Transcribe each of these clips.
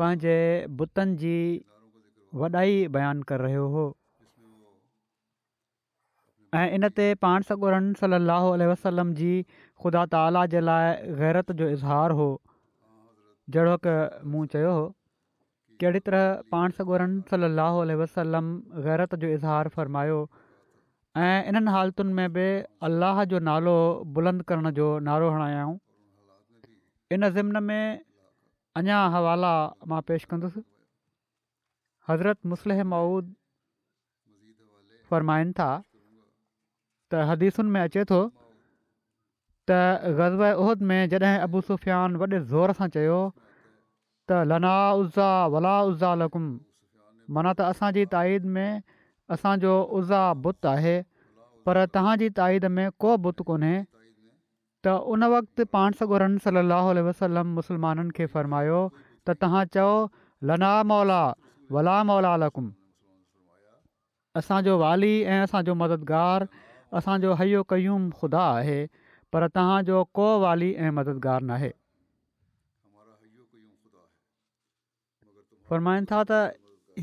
पंहिंजे बुतनि जी वॾाई बयानु करे रहियो हो ऐं इन ते पाण सॻोरनि सलाहु वसलम जी ख़ुदा ताला जे लाइ ग़ैरत जो इज़हार हो जहिड़ो की मूं चयो हुओ कहिड़ी तरह पाण सॻोरनि सलाहु वसलम ग़ैरत जो इज़हार फ़र्मायो ऐं इन्हनि हालतुनि में बि अल्लाह जो नालो बुलंद करण जो नारो हणायाऊं इन ज़िमन में અન્યા હવાલા માં پیش કરદસ حضرت મુસલહ મૌદ ફરમાયં તા તહદીસન મે છેતો તા ગઝવા ઉહદ મે જદ અબુ સુફિયાન વડે જોરસા ચયો તા લના ઉઝા વલા ઉઝા લકુમ મના તા અસાજી તઆયદ મે અસા જો ઉઝા બુત હૈ પર તાહાજી તઆયદ મે કો બુત કોને त उन वक़्तु पाण सॻोरन सली वसलम मुस्लमाननि खे फ़र्मायो त तव्हां चओ लना मौला वला मौला लकुम असांजो वाली ऐं असांजो मददगारु असांजो हयो कयूं ख़ुदा आहे पर तव्हांजो को वाली ऐं मददगारु न आहे फ़रमाईनि था त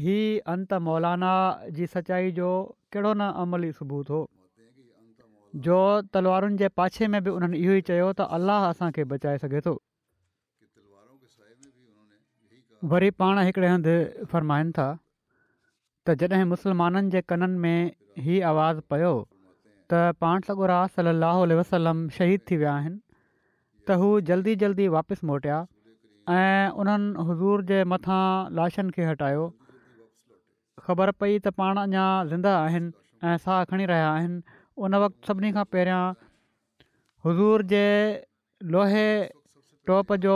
ही अंत मौलाना जी सचाई जो कहिड़ो न अमली सबूत हो जो तलवारुनि जे पाछे में बि उन्हनि इहो ई चयो त अलाह असांखे बचाए सघे थो वरी पाण हिकिड़े हंधि फ़र्माइनि था त जॾहिं मुस्लमाननि जे कननि में हीउ आवाज़ु पियो त पाण सगुरा सलाहु वसलम शहीद थी विया आहिनि त हू जल्दी जल्दी वापसि मोटिया ऐं उन्हनि हज़ूर जे मथां लाशनि खे हटायो ख़बर पई त पाण अञा ज़िंदा आहिनि ऐं साहु खणी रहिया आहिनि उन वक़्तु सभिनी खां पहिरियां हुज़ूर जे लोहे टोप जो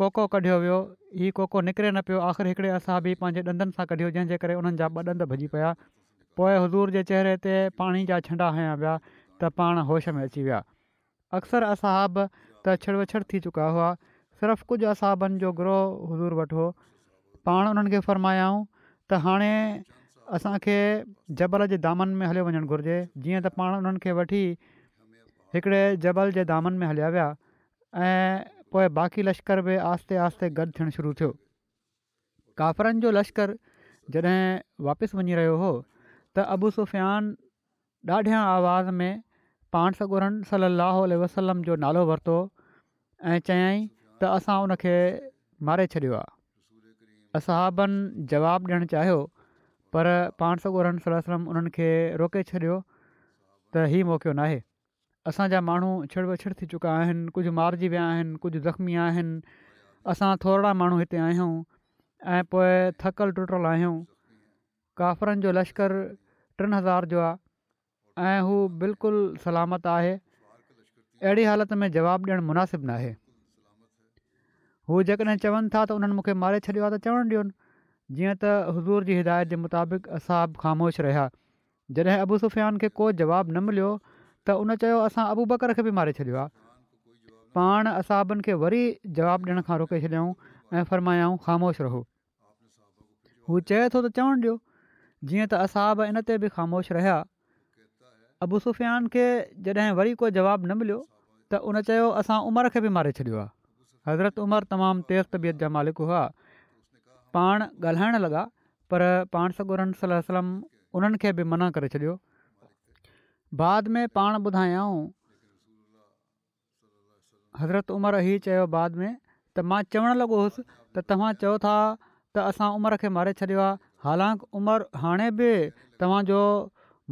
कोको कढियो वियो हीउ कोको निकिरे न पियो आख़िर हिकिड़े असाब ई पंहिंजे ॾंदनि सां कढियो जंहिंजे करे उन्हनि जा ॿ ॾंद भॼी पिया पोइ हज़ूर जे चहिरे ते पाणी जा छंडा हयां पिया त पाण होश में अची विया अक्सर असहाब तछड़ वछिड़ थी चुका हुआ सिर्फ़ु कुझु असहाबनि जो ग्रोह हुज़ूर वटि पाण उन्हनि खे फ़रमायाऊं त हाणे असांखे जबल जे दामन में हलियो वञणु घुर्जे जीअं त पाण उन्हनि खे वठी हिकिड़े जबल जे दामन में हलिया विया ऐं पोइ बाक़ी लश्कर बि आहिस्ते आहिस्ते गॾु थियणु शुरू थियो काफरनि जो लश्कर जॾहिं वापसि वञी रहियो हो त अबू सुफ़ियान ॾाढियां आवाज़ में पाण सॻुरनि सलाहु वसलम जो नालो वरितो ऐं चयाई त असां उनखे मारे छॾियो आहे असाबनि जवाबु ॾियणु चाहियो पर पाण सगोरन सलम उन्हनि खे रोके छॾियो त इहा मौक़ो न आहे असांजा माण्हू छिड़बछिड़ थी चुका आहिनि कुझु मारिजी विया आहिनि कुझु ज़ख़्मी आहिनि असां थोरा माण्हू हिते आहियूं ऐं पोइ थकल टुटल आहियूं काफरनि जो लश्कर टिनि हज़ार जो आहे ऐं हू बिल्कुलु सलामत आहे अहिड़ी हालति में जवाबु ॾियणु मुनासिबु न हू जेकॾहिं चवनि था त उन्हनि मूंखे मारे छॾियो आहे त चवणु जीअं त हज़ूर जी हिदायत जे मुताबिक़ असाब ख़ामोश रहिया जॾहिं अबू सुफ़ियान खे को जवाबु न मिलियो त उन चयो असां अबू बकर खे बि मारे छॾियो आहे पाण असाबनि खे वरी जवाबु ॾियण खां रोके छॾियाऊं ऐं फरमायाऊं ख़ामोश रहो हू चए थो त चवणु ॾियो जीअं त असाब इन ते बि ख़ामोश रहिया अबूसुफ़ियान खे जॾहिं वरी को जवाबु न मिलियो त उन चयो असां उमिरि खे बि मारे छॾियो आहे हज़रत उमर तमामु तेज़ तबियत जा मालिक हुआ पाण ॻाल्हाइणु लॻा पर पाण सॻोरम सलम उन्हनि खे बि मना करे छॾियो बाद में पाण ॿुधायऊं हज़रत उमर ई चयो बाद में त मां चवणु लॻोसि त तव्हां चओ था त असां उमिरि खे मारे छॾियो आहे हालांकि उमिरि हाणे बि तव्हांजो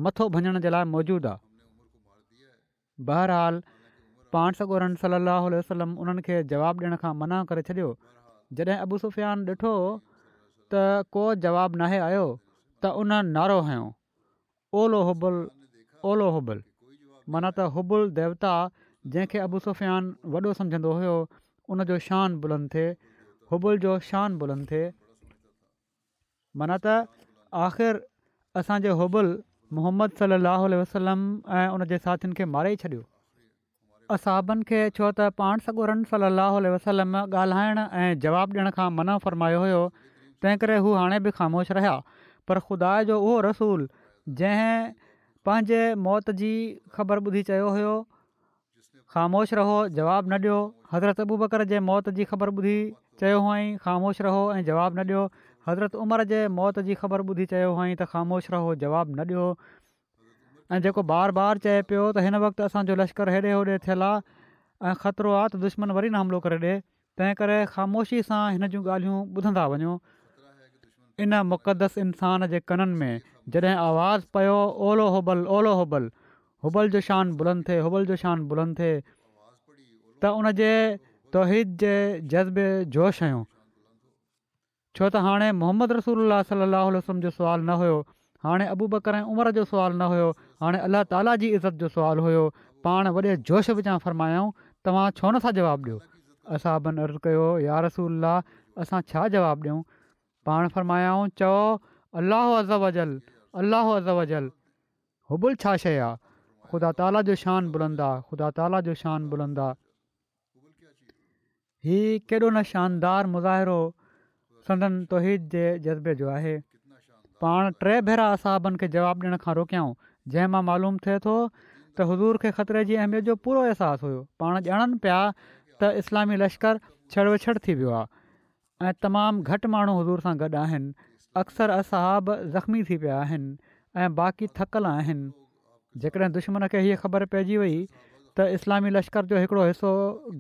मथो भञण जे लाइ मौजूदु आहे बहरहाल पाण सगोरम सलाहु आलम उन्हनि खे जवाबु ॾियण खां मना करे छॾियो जॾहिं अबू सुफ़ियान ॾिठो त को जवाबु नाहे आयो त उन नारो हयो ओलो हुबुल ओलो हुबुल माना त हुबुल देवता जंहिंखे अबू सुफ़ियान वॾो सम्झंदो हुयो उन जो शान बुलंद थिए हुबुल जो शान बुलंद थिए माना त आख़िर असांजो हुबुलु मुहम्मद सलाहु वसलम ऐं उन जे साथियुनि खे मारे छॾियो असाबनि खे छो त पाण सगुरन सलाहु वसलम ॻाल्हाइण ऐं जवाबु ॾियण खां मना फ़र्मायो हुयो तंहिं करे हू हाणे बि ख़ामोश रहिया पर ख़ुदा जो उहो रसूल जंहिं पंहिंजे मौत जी ख़बर ॿुधी चयो हुयो ख़ामोश रहो जवाबु न ॾियो हज़रत अबू बकर जे मौत जी ख़बर ॿुधी चयो हुई ख़ामोश रहो ऐं जवाबु न ॾियो हज़रत उमिरि जे मौत जी ख़बर ॿुधी चयो हुअईं त ख़ामोश रहो जवाबु न ॾियो ऐं जेको बार बार चए पियो त हिन वक़्तु असांजो लश्कर हेॾे होॾे थियलु आहे ऐं ख़तिरो आहे त दुश्मन वरी न हमिलो करे ॾिए तंहिं करे ख़ामोशी सां हिन जूं ॻाल्हियूं ॿुधंदा वञो इन मुक़दस इंसान जे कननि में जॾहिं आवाज़ु पियो ओलो होबल ओलो होबल हुबल जो शान बुलंद थे हुबल जो शान बुलंद थिए त उनजे तौहिद जे जज़्बे जोश आहियूं छो त हाणे मोहम्मद रसूल सलाहु जो सुवालु न हुयो हाणे अबूबकर ऐं उमिरि जो सुवालु न हुयो हाणे अलाह ताला जी इज़त जो सुवालु हुयो पाण वॾे जोश विचां फरमायूं तव्हां छो न सां जवाबु ॾियो असां बन अर्ज़ु कयो या रसूल असां छा जवाबु ॾियूं पाण फरमायाऊं चओ अलाह اللہ अलाह अज़बल हुबूल छा शइ आहे ख़ुदा ताला जो शान बुलंदा ख़ुदा ताला जो शान बुलंदा हीउ केॾो न शानदार मुज़ाहिरो संदन तौहीद जे जज़्बे जो आहे पाण टे भेरा असहाबनि खे जवाबु ॾियण खां रोकियाऊं जंहिं मां मालूम थिए थो त हज़ूर खे ख़तरे जी अहमियत जो पूरो अहसासु हुओ पाण ॼाणनि पिया त इस्लामी लश्कर छड़ विछड़ थी वियो आहे ऐं तमामु घटि माण्हू हज़ूर सां गॾु आहिनि अक्सर असां ज़ख़्मी थी पिया आहिनि ऐं बाक़ी थकल आहिनि जेकॾहिं दुश्मन खे हीअ ख़बर पइजी वई त इस्लामी लश्कर जो हिकिड़ो हिसो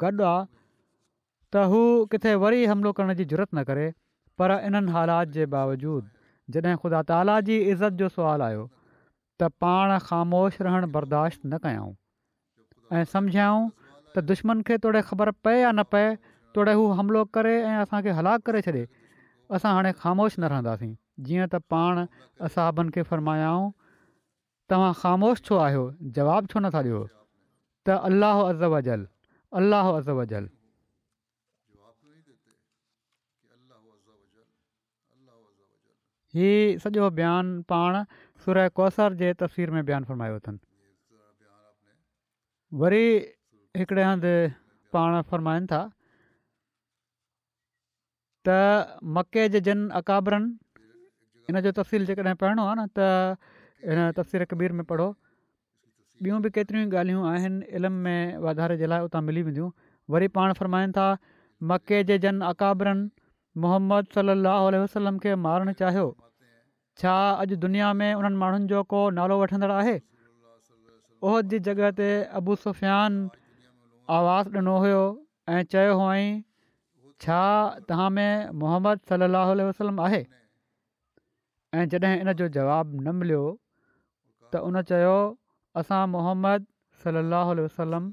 गॾु आहे त हू किथे वरी हमिलो करण जी ज़रूरत न करे पर इन्हनि हालात जे बावजूदु जॾहिं ख़ुदा ताला जी इज़त जो सुवालु आयो त पाण ख़ामोश रहणु बर्दाश्त न कयऊं ऐं सम्झायूं त दुश्मन खे तोड़े ख़बर पए या न पए तोड़े हू हमिलो करे ऐं असांखे हलाकु करे छॾे असां हाणे ख़ामोश न रहंदासीं जीअं त पाण असहबनि खे फ़र्मायाऊं तव्हां ख़ामोश छो आहियो जवाबु छो नथा ॾियो त अलाहो अज़बल अलाहो अज़ब वज़ला ही सॼो बयानु पाण सुर कौसर जे तस्वीर में बयानु फ़रमायो अथनि वरी हिकिड़े हंधि पाण फ़रमाइनि था त मके जे जन अकाबरनि इन जो तफ़सील जेकॾहिं पढ़णो आहे न त इन तफ़सीर कबीर में पढ़ो ॿियूं बि केतिरियूं ई ॻाल्हियूं आहिनि इल्मु में वाधारे जे लाइ उतां मिली वेंदियूं वरी पाण फ़रमाईनि था मके जे जन अकाबरनि मोहम्मद सलाहु आल वसलम खे मारणु चाहियो छा अॼु दुनिया में उन्हनि माण्हुनि जो को नालो वठंदड़ आहे उह जी जॻह ते सुफ़ियान आवाज़ु ॾिनो हुयो ऐं चयो हुअईं छा तव्हां में मोहम्मद सलाहु वसलम आहे ऐं जॾहिं इन जो जवाबु न मिलियो त उन चयो असां मोहम्मद सलाहु हलियो वसलम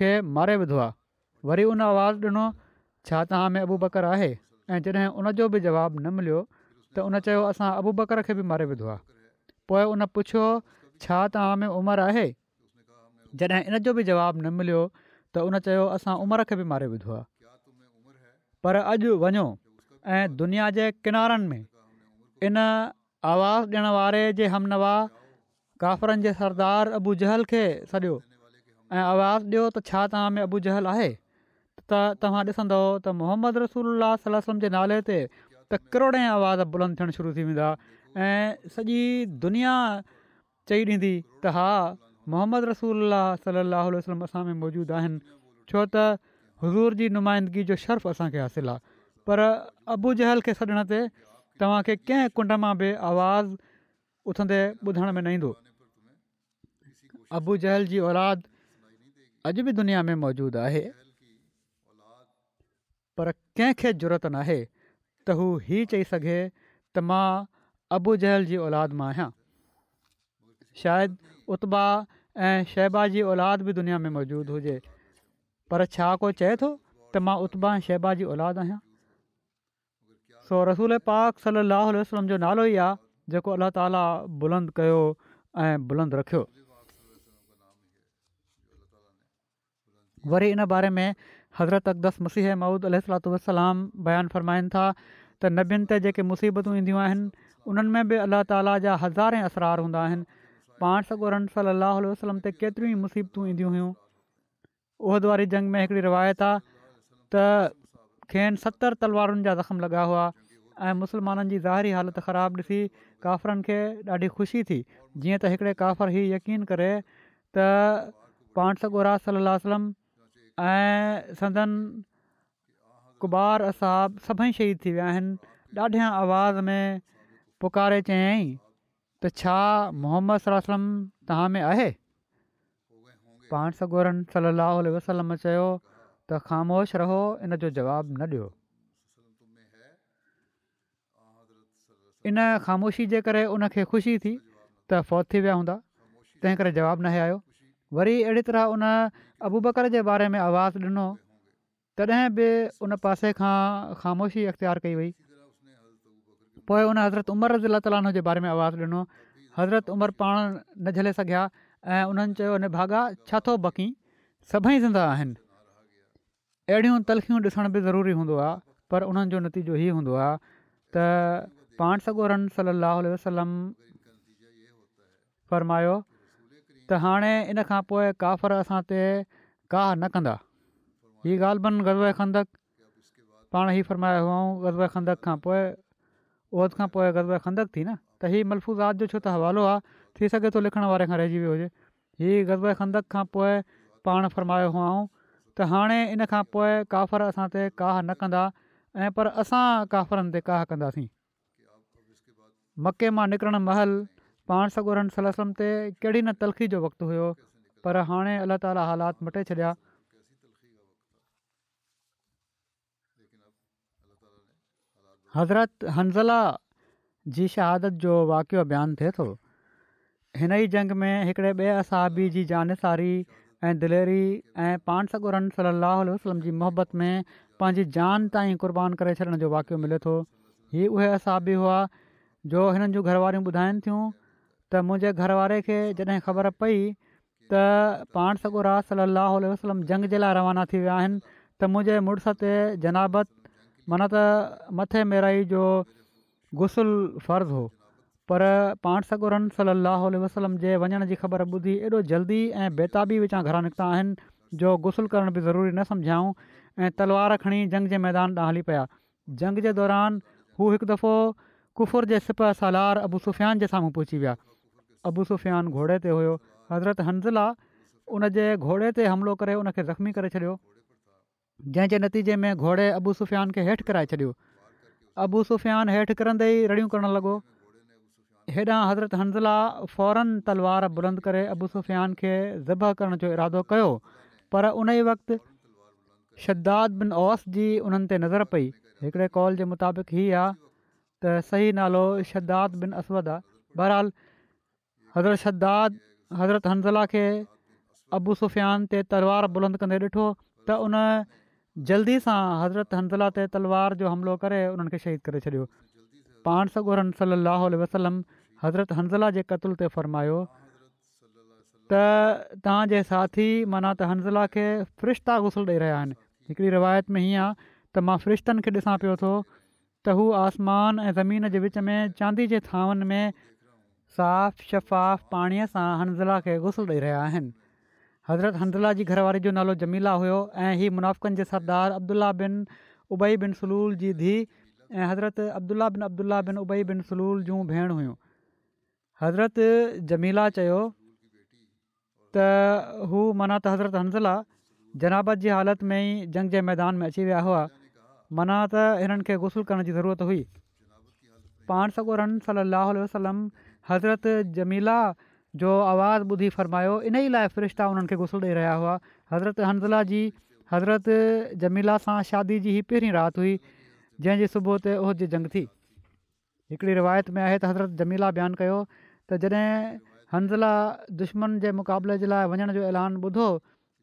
खे मारे विधो आहे वरी उन आवाज़ु ॾिनो छा तव्हां में अबु बकरु आहे ऐं जॾहिं उन जो बि जवाबु न मिलियो त उन चयो असां अबु बकर खे बि मारे विधो आहे पोइ उन पुछियो छा तव्हां में उमिरि आहे जॾहिं इन जो बि जवाबु न मिलियो त उन चयो असां उमिरि खे बि मारे विधो आहे पर अॼु वञो ऐं दुनिया जे किनारनि में इन आवाज़ु ॾियण वारे जे हमनवा गाफ़रनि जे सरदार अबू जहल खे सॾियो ऐं आवाज़ु ॾियो त छा तव्हां में अबू जहल आहे त तव्हां ॾिसंदव त मोहम्मद रसूल सलम जे नाले ते त करोड़े आवाज़ बुलंद थियण शुरू थी वेंदा ऐं सॼी दुनिया चई ॾींदी त हा मोहम्मद रसूल सलाहु वसलम असां में मौजूदु आहिनि छो त हज़ूर जी नुमाइंदगी जो शर्फ़ असांखे हासिलु आहे पर अबू जहल खे छॾण ते तव्हांखे कंहिं कुंड मां बि आवाज़ उथंदे ॿुधण में न ईंदो अबू जहल जी औलादु अॼु बि दुनिया में मौजूदु आहे पर कंहिंखे ज़रूरत न आहे त हू ही चई सघे त मां अबू जहल जी औलाद मां आहियां शायदि उता ऐं शहबा जी औलाद बि दुनिया में मौजूदु हुजे पर छा को चए थो त मां उत्बा शहबा शेबाजी औलाद आहियां सो रसूल पाक सलाहु आल वसलम जो नालो ई आहे जेको अल्लाह ताला बुलंद कयो ऐं बुलंद रखियो वरी इन बारे में हज़रत अकदस मसीह महुूद अल वसलाम बयानु फ़रमाइनि था त नबियुनि ते जेके मुसीबतूं ईंदियूं आहिनि उन्हनि में बि अल्लाह ताला जा हज़ारे असरार हूंदा आहिनि पाण सॻोरनि सलाहु वसलम ते केतिरियूं ई मुसीबतूं ईंदियूं हुयूं उहद वारी जंग में हिकिड़ी रिवायत आहे त खेनि सतरि तलवारुनि जा ज़ख़्मु लॻा हुआ ऐं मुसलमाननि जी ज़ाहिरी हालति ख़राबु ॾिसी काफ़रनि खे ॾाढी ख़ुशी थी जीअं त हिकिड़े काफ़र ई यकीन करे त पाणसर सलाहु ऐं सदन कुबार साहब सभई शहीद थी विया आहिनि ॾाढियां आवाज़ में पुकारे चयाईं त छा मोहम्मद सलाहु तव्हां में आहे पाण सॻोरन सलाहु वसलम चयो त ख़ामोश रहो इन जो जवाबु न ॾियो इन ख़ामोशी जे करे उनखे ख़ुशी थी त फौत थी विया हूंदा तंहिं करे जवाबु न आयो वरी अहिड़ी तरह उन अबू बकर जे बारे में आवाज़ु ॾिनो तॾहिं बि उन पासे खां ख़ामोशी इख़्तियारु कई वई पोइ हुन हज़रत उमिरि रज़ीला बारे में आवाज़ु ॾिनो हज़रत उमिरि पाण न झले सघिया ऐं उन्हनि चयो ने भाॻा छा थो बाक़ी सभई ज़िंदा आहिनि अहिड़ियूं तलखियूं ॾिसण बि ज़रूरी हूंदो आहे पर उन्हनि जो नतीजो हीअ हूंदो आहे त पाण सॻोरनि वसलम फ़रमायो त हाणे इन खां पोइ काफ़र असां ते न कंदा हीअ ॻाल्हि बन खंदक पाण ई फ़र्मायो हुओ गज़ब खंदक खां पोइ उहद खां पोइ खंदक थी न त हीअ मलफ़ूज़ात जो छो त हवालो आहे थी सघे थो लिखण वारे खां रहिजी वियो हुजे हीउ गज़ब खंद पोइ पाण फ़र्मायो हुआ त हाणे इन खां पोइ काफ़र असां ते काह न कंदा ऐं पर असां काफ़रनि ते काह कंदासीं मके मां निकिरणु महल पाण सगुरनि सलसम ते कहिड़ी न तलख़ी जो वक़्तु हुयो पर हाणे अलाह ताला हालात मटे छॾिया हज़रत हंज़ला जी शहादत जो वाक़ियो बयानु थिए थो हिन ई जंग में हिकिड़े ॿिए असाबी जी जानसारी ऐं दिलेरी ऐं पाण सगुरनि सलाहु उल्ह वसलम जी मोहबत में पंहिंजी जान ताईं क़ुर्बान करे छॾण जो वाक़ियो मिले थो हीअ उहे असाबी हुआ जो हिननि जूं घरवारियूं ॿुधाइनि थियूं त मुंहिंजे घरवारे खे जॾहिं ख़बर पई त पाण सॻुरा सलाहु वसलम जंग जे लाइ रवाना थी विया आहिनि त मुंहिंजे मुड़ुस ते जनाबति मन त मथे मेराई जो गुसुल फ़र्ज़ु हो पर पाण सगुरन सली अलाह वसलम जे वञण जी ख़बर ॿुधी एॾो जल्दी ऐं बेताबी विचां घरां निकिता आहिनि जो गुसुल करण बि ज़रूरी न सम्झायूं ऐं तलवार खणी जंग जे मैदान ॾांहुं हली पिया जंग जे दौरान हू हिकु दफ़ो कुफुर जे सिप सालार अबु सुफ़ियान जे साम्हूं पहुची विया अबु सुफ़ियान घोड़े ते हुयो हज़रत हंज़ला उन घोड़े ते हमिलो करे उनखे ज़ख़्मी करे छॾियो जंहिंजे नतीजे में घोड़े अबु सुफ़ियान खे हेठि कराए छॾियो अबु सुफ़ियान हेठि किरंदे ई रड़ियूं करणु लॻो हेॾां हज़रत हंज़ला फौरन तलवार बुलंद करे अबूसुफ़ियान खे ज़बर करण जो इरादो कयो पर उन ई वक़्ति शद्दाद बिन औस जी उन्हनि ते नज़र पई हिकिड़े कॉल जे मुताबिक़ ई आहे त सही नालो शद्दात बिन असवद आहे बहरहाल हज़रत शद्दाद हज़रत हंज़ला खे अबू सुफ़ियान ते तलवार बुलंद कंदे ॾिठो त उन जल्दी सां हज़रत हंज़ला ते तलवार जो हमिलो करे उन्हनि शहीद करे छॾियो पाण सगोरन सली अलाह वसलम हज़रत हंज़ला जे क़तल ते फ़रमायो त तव्हांजे साथी माना त हंज़ला खे फ़रिश्ता गुसल ॾेई रहिया आहिनि हिकिड़ी रिवायत में हीअं आहे त मां फ़रिश्तनि खे ॾिसां पियो थो त हू आसमान ऐं ज़मीन जे विच में चांदी जे थांवनि में साफ़ शफ़ाफ़ पाणीअ सां हंज़ला खे गुसल ॾेई रहिया आहिनि हज़रत हनज़ला जी घरवारी जो नालो जमीला हुयो ऐं हीअ मुनाफ़क़नि जे सरदार अब्दुल्ल्ला बिन उबई बिन सलूल जी धीउ ऐं हज़रत अब्दुला बिन अब्दुल्ल्ला बिन उबई बिन सलूल जूं भेण हुयूं हज़रत जमीला चयो त हू माना त हज़रत हंज़ला जनाबत जी हालति में ई जंग जे मैदान में अची विया हुआ माना त हिननि खे गुसुल करण जी ज़रूरत हुई पाण सगोरनि सलाहु वसलम हज़रत जमीला जो आवाज़ु ॿुधी फ़र्मायो इन ई लाइ फ़रिश्ता उन्हनि खे गुसुल ॾेई रहिया हुआ हज़रत हंज़ला जी हज़रत जमीला सां शादी जी पहिरीं राति हुई जंहिंजी सुबुह ते उहो जी जंग थी हिकिड़ी रिवायत में आहे त हज़रत जमीला बयानु कयो त जॾहिं हंज़ला दुश्मन जे मुक़ाबले जे लाइ वञण जो ऐलान ॿुधो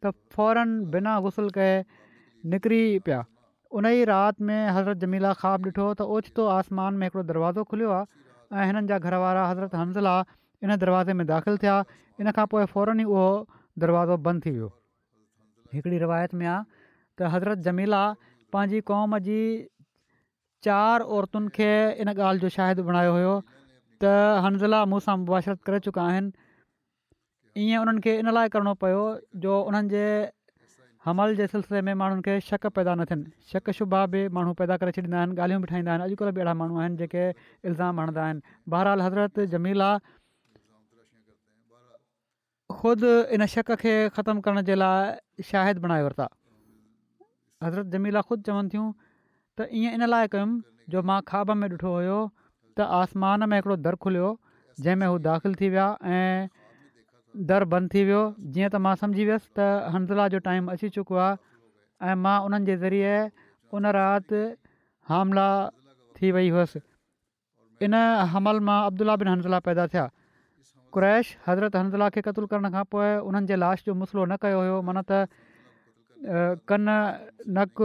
त फौरन बिना गुसल कए निकिरी पिया उन ई राति में हज़रत जमीला ख़्वाबु ॾिठो त ओचितो आसमान में हिकिड़ो दरवाज़ो खुलियो आहे ऐं हिननि जा घर वारा हज़रत हंज़ला इन दरवाज़े में दाख़िलु थिया इन खां पोइ फौरन ई उहो दरवाज़ो बंदि थी वियो हिकिड़ी रिवायत में आहे त हज़रत जमीला पंहिंजी क़ौम जी चारि औरतुनि खे इन ॻाल्हि जो शाहिदु बणायो हुयो त हंज़िला मूंसां मुबाशरत करे चुका आहिनि ईअं उन्हनि खे इन लाइ करणो पियो जो उन्हनि जे हमल जे सिलसिले में माण्हुनि खे शक पैदा न थियनि शक शुभा बि माण्हू पैदा करे छॾींदा आहिनि ॻाल्हियूं बि ठाहींदा आहिनि अॼुकल्ह बि अहिड़ा माण्हू आहिनि जेके इल्ज़ाम हणंदा आहिनि बहरहाल हज़रत जमीला ख़ुदि इन शक खे ख़तमु करण जे लाइ शाहिद बणाए वरिता हज़रत जमीला ख़ुदि चवनि थियूं त ईअं इन लाइ कयुमि जो मां खाब में ॾिठो हुयो त आसमान में हिकिड़ो दर खुलियो जंहिंमें हू दाख़िलु थी विया ऐं दर बंदि थी वियो जीअं त मां सम्झी वियसि त हंज़ला जो टाइम अची चुको आहे ऐं मां उन्हनि जे ज़रिए उन राति हामला थी वई حمل इन हमल मां अब्दुला बिन हनज़ला पैदा थिया क्रैश हज़रत हंज़ला खे क़तलु करण खां पोइ उन्हनि जे लाश जो मसलो न कयो हुयो मन त कन नक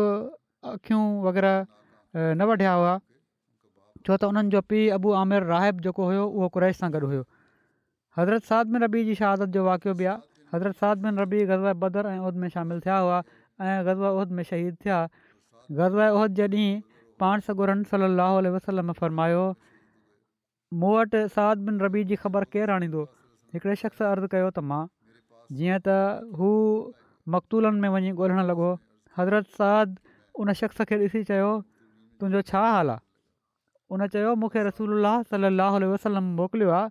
अखियूं वग़ैरह न वढिया हुआ छो त उन्हनि जो पीउ अबू आमिर आमिराइबु जेको हुयो उहो कुरैश सां गॾु हुयो हज़रत साद बिन रबी जी शहादत जो वाक़ियो बि आहे हज़रत साद बिन रबी गज़वादर ऐं उहिद में शामिलु थिया हुआ ऐं ग़ज़वा उहिद में शहीद थिया गज़वा उहिहिद जे ॾींहुं पाण सां गुरन सली वसलम फ़रमायो मूं वटि साद बिन रबी जी ख़बर केरु आणींदो हिकिड़े शख़्स अर्ज़ु कयो त मां जीअं त हू मकतूलनि में वञी ॻोल्हण लॻो हज़रत साद उन शख़्स खे ॾिसी चयो तुंहिंजो छा हाल आहे उन चयो मूंखे रसूल सलाहु वसलम मोकिलियो आहे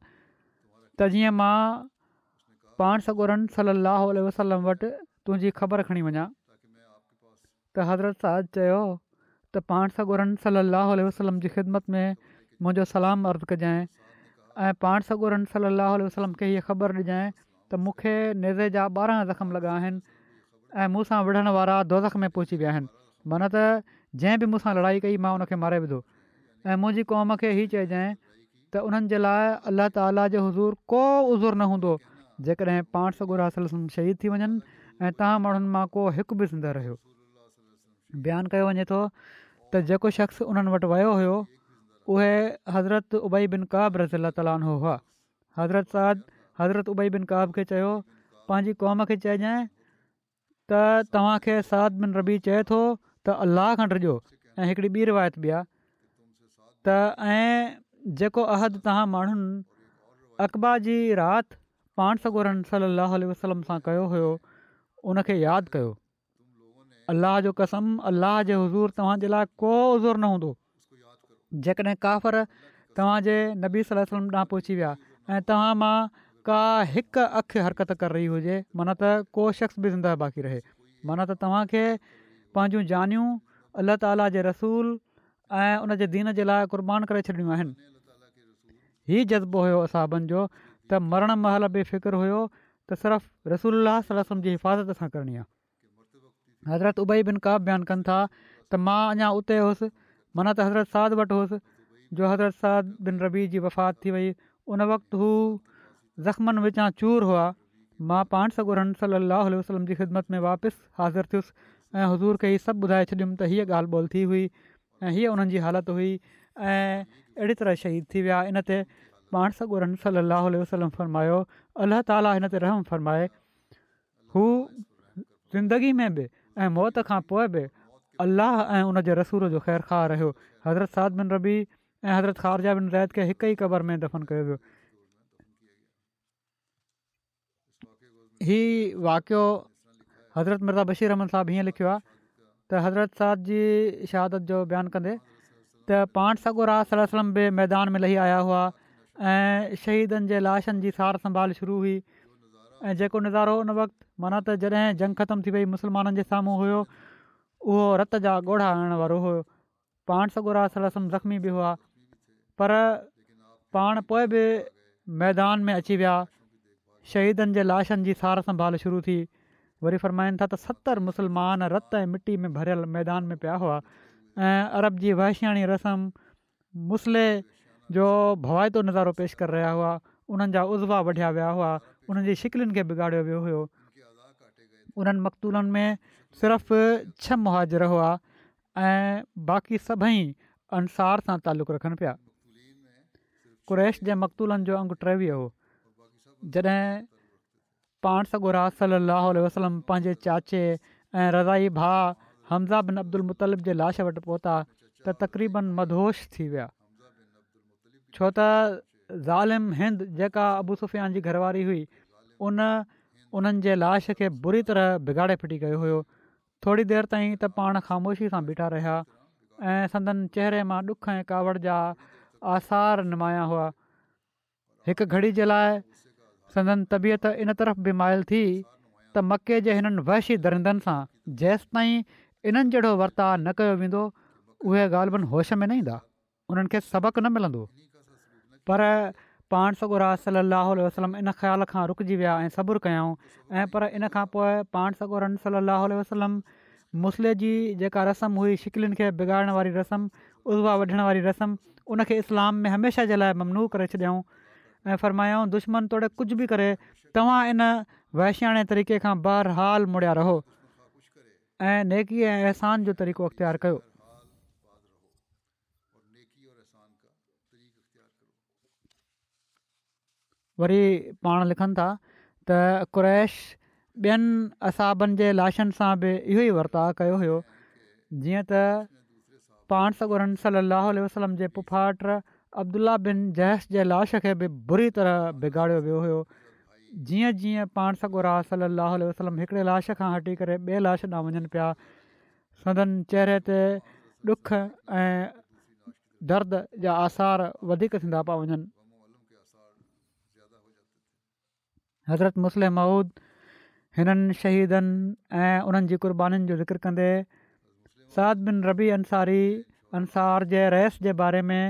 त जीअं मां पाण सॻोरनि सलाहु उल वसलम वटि तुंहिंजी ख़बर खणी वञा त हज़रत साज़ चयो त पाण सॻोरनि सलाहु वसलम जी ख़िदमत में मुंहिंजो सलाम अर्ज़ु कजांइ ऐं पाण सॻोरनि सलाहु वसलम खे हीअ ख़बर ॾिजांइ त मूंखे नेज़े जा ॿारहं ज़ख़्म लॻा आहिनि ऐं मूंसां विढ़ण वारा दोज़ख में पहुची विया आहिनि माना त जंहिं बि मूंसां लड़ाई कई मां उनखे मारे विधो ऐं मुंहिंजी क़ौम खे हीअ चइजांइ त उन्हनि जे लाइ अलाह ताला जो हज़ूर को उज़ूर न हूंदो जेकॾहिं पाण सौ गुरास शहीद थी वञनि ऐं तव्हां माण्हुनि मां को हिकु बि ज़िंदा रहियो बयानु कयो वञे थो त जेको शख़्स उन्हनि वटि वियो हुयो उहे हज़रत उबाई बिन काब रसी अल तालो हुआ हज़रत साद हज़रत उबई बिन काब खे चयो पंहिंजी क़ौम खे चइजाए त तव्हांखे साद बिन रबी चए थो त अलाह खंड जो ऐं हिकिड़ी ॿी रिवायत बि आहे त ऐं जेको अहदु तव्हां माण्हुनि अक़बा जी राति पाण सगोरन सली अलाह वसलम सां कयो हुयो उनखे यादि कयो अलाह जो कसम अलाह जे हज़ूर तव्हांजे लाइ को ज़ूर न हूंदो जेकॾहिं काफ़र तव्हांजे नबी सलमां पहुची विया ऐं तव्हां मां का हिकु अखि हरकत कर रही हुजे माना त को शख़्स बि ज़िंदा बाक़ी रहे माना त तव्हांखे पंहिंजूं जानियूं अल्ला ताला जे रसूल ऐं उनजे दीन जे लाइ क़ुर्बान करे छॾणियूं आहिनि हीउ जज़्बो हुयो असाबनि जो त मरण महल बेफ़िक्रु हुयो त सिर्फ़ु रसूल वलम जी हिफ़ाज़त सां करणी आहे हज़रत उबई बिन का बयानु कनि था त मां अञा उते हुउसि माना त हज़रत साद वटि हुउसि जो हज़रत साद बिन रबी जी वफ़ात थी वई उन वक़्तु हू ज़ख़्मनि विचां चूर हुआ मां पाण सॻु सलाहु वसलम जी ख़िदमत में वापसि हाज़िर थियुसि ऐं हज़ूर खे ई सभु ॿुधाए छॾियुमि त हीअ ॻाल्हि ॿोल थी हुई ऐं हीअ उन्हनि जी हालति हुई ऐं अहिड़ी तरह शहीद थी विया इन ते पाण सॻो रम वसलम फ़रमायो अलाह ताला हिन ते रहम फ़र्माए हू ज़िंदगी में बि ऐं मौत खां पोइ बि अलाह ऐं उन जे रसूर जो ख़ैरु ख़्वाह रहियो हज़रत साद बिन रबी ऐं हज़रत ख़ारजा बिन रैत खे हिक ई क़बर में दफ़न कयो वियो हीउ वाक़ियो हज़रत मिर्ा बशीर रहमन साहबु हीअं लिखियो आहे त हज़रत साहब जी शहादत जो बयानु कंदे त पाण सॻुरास सलम बि मैदान में लही आया हुआ ऐं शहीदनि जे लाशनि जी सार संभाल शुरू हुई ऐं जेको नज़ारो उन वक़्तु माना त जॾहिं जंग ख़तमु थी वई मुस्लमाननि जे साम्हूं हुयो उहो रत जा ॻोढ़ा आणण वारो हुयो पाण सगुरासम ज़ख़्मी बि हुआ पर पाण पोइ बि मैदान में अची विया शहीदनि जे लाशनि जी सार संभाल शुरू थी वरी फरमाइनि था त सतरि मुस्लमान रत ऐं मिटी में भरियल मैदान में पिया हुआ ऐं अरब जी वहशियाणी रसम मुस्ले जो भवायतो नज़ारो पेश करे रहिया हुआ उन्हनि जा उज़वा वढिया विया हुआ उन्हनि जी शिकिलनि खे बिगाड़ियो वियो हुओ उन्हनि मक़तूलनि में सिर्फ़ु छह मुहाजर हुआ ऐं बाक़ी सभई अंसार सां तालुक़ु रखनि पिया कुरैश जे मक़तूलनि जो अंगु टेवीह हो जॾहिं पाण सॻोर सलाहु वसलम पंहिंजे चाचे ऐं रज़ाई भाउ हमज़ा बिन अब्दुल मुतलिब जे लाश वटि पहुता त तक़रीबन मदहोश थी विया छो त ज़ालिम हिंद जेका सुफ़ियान जी घरवारी हुई उन उन्हनि लाश खे बुरी तरह बिगाड़े फिटी कयो हुयो थोरी देरि ताईं त पाण ख़ामोशी सां बीठा रहिया ऐं संदनि चहिरे मां ॾुख ऐं कावड़ जा आसार निमाया हुआ हिकु घड़ी जे लाइ संदन तबियत इन तरफ़ बि माइल थी त मके जे हिननि वैशी दरिंदनि सां जेसिताईं इन्हनि जहिड़ो वर्ताव न कयो वेंदो उहे ॻाल्हिॿनि होश में न ईंदा उन्हनि खे सबक़ु न मिलंदो पर पाण सगोरा रास सल अल वसलम इन ख़्याल खां रुकिजी विया ऐं सबुरु कयऊं ऐं पर इन खां पोइ पाण सगोरम सलाह वसलम मुसले जी जेका रस्म हुई शिकिलुनि खे बिगाड़ण वारी रस्म उज़वा वढण वारी रस्म उनखे इस्लाम में हमेशह जे लाइ ममनू करे छॾियऊं ऐं फरमायाऊं दुश्मन तोड़े कुझु बि करे तव्हां इन वैशियाणे तरीक़े खां बहरहाल मुड़िया रहो ऐं नेकी ऐं अहसान जो तरीक़ो अख़्तियारु कयो वरी पाण लिखनि था त क्रैश ॿियनि असाबनि जे लाशनि सां बि इहो ई वर्ताउ कयो हुयो जीअं त पाण सॻुरनि सली वसलम जे पुफाट अब्दुला बिन जयश जे लाश खे बि बुरी तरह बिगाड़ियो वियो हुयो जीअं जीअं पाण सॻो रा सलाहु वसलम हिकिड़े लाश खां हटी करे ॿिए लाश ॾांहुं वञनि पिया सदन चहिरे ते ॾुख ऐं दर्द जा आसार वधीक थींदा पिया वञनि हज़रत मुस्लिम माउद हिननि शहीदनि ऐं उन्हनि जी कुर्बानीुनि जो ज़िक्र कंदे साद बिन रबी अंसारी अंसार जे रहिस जे बारे में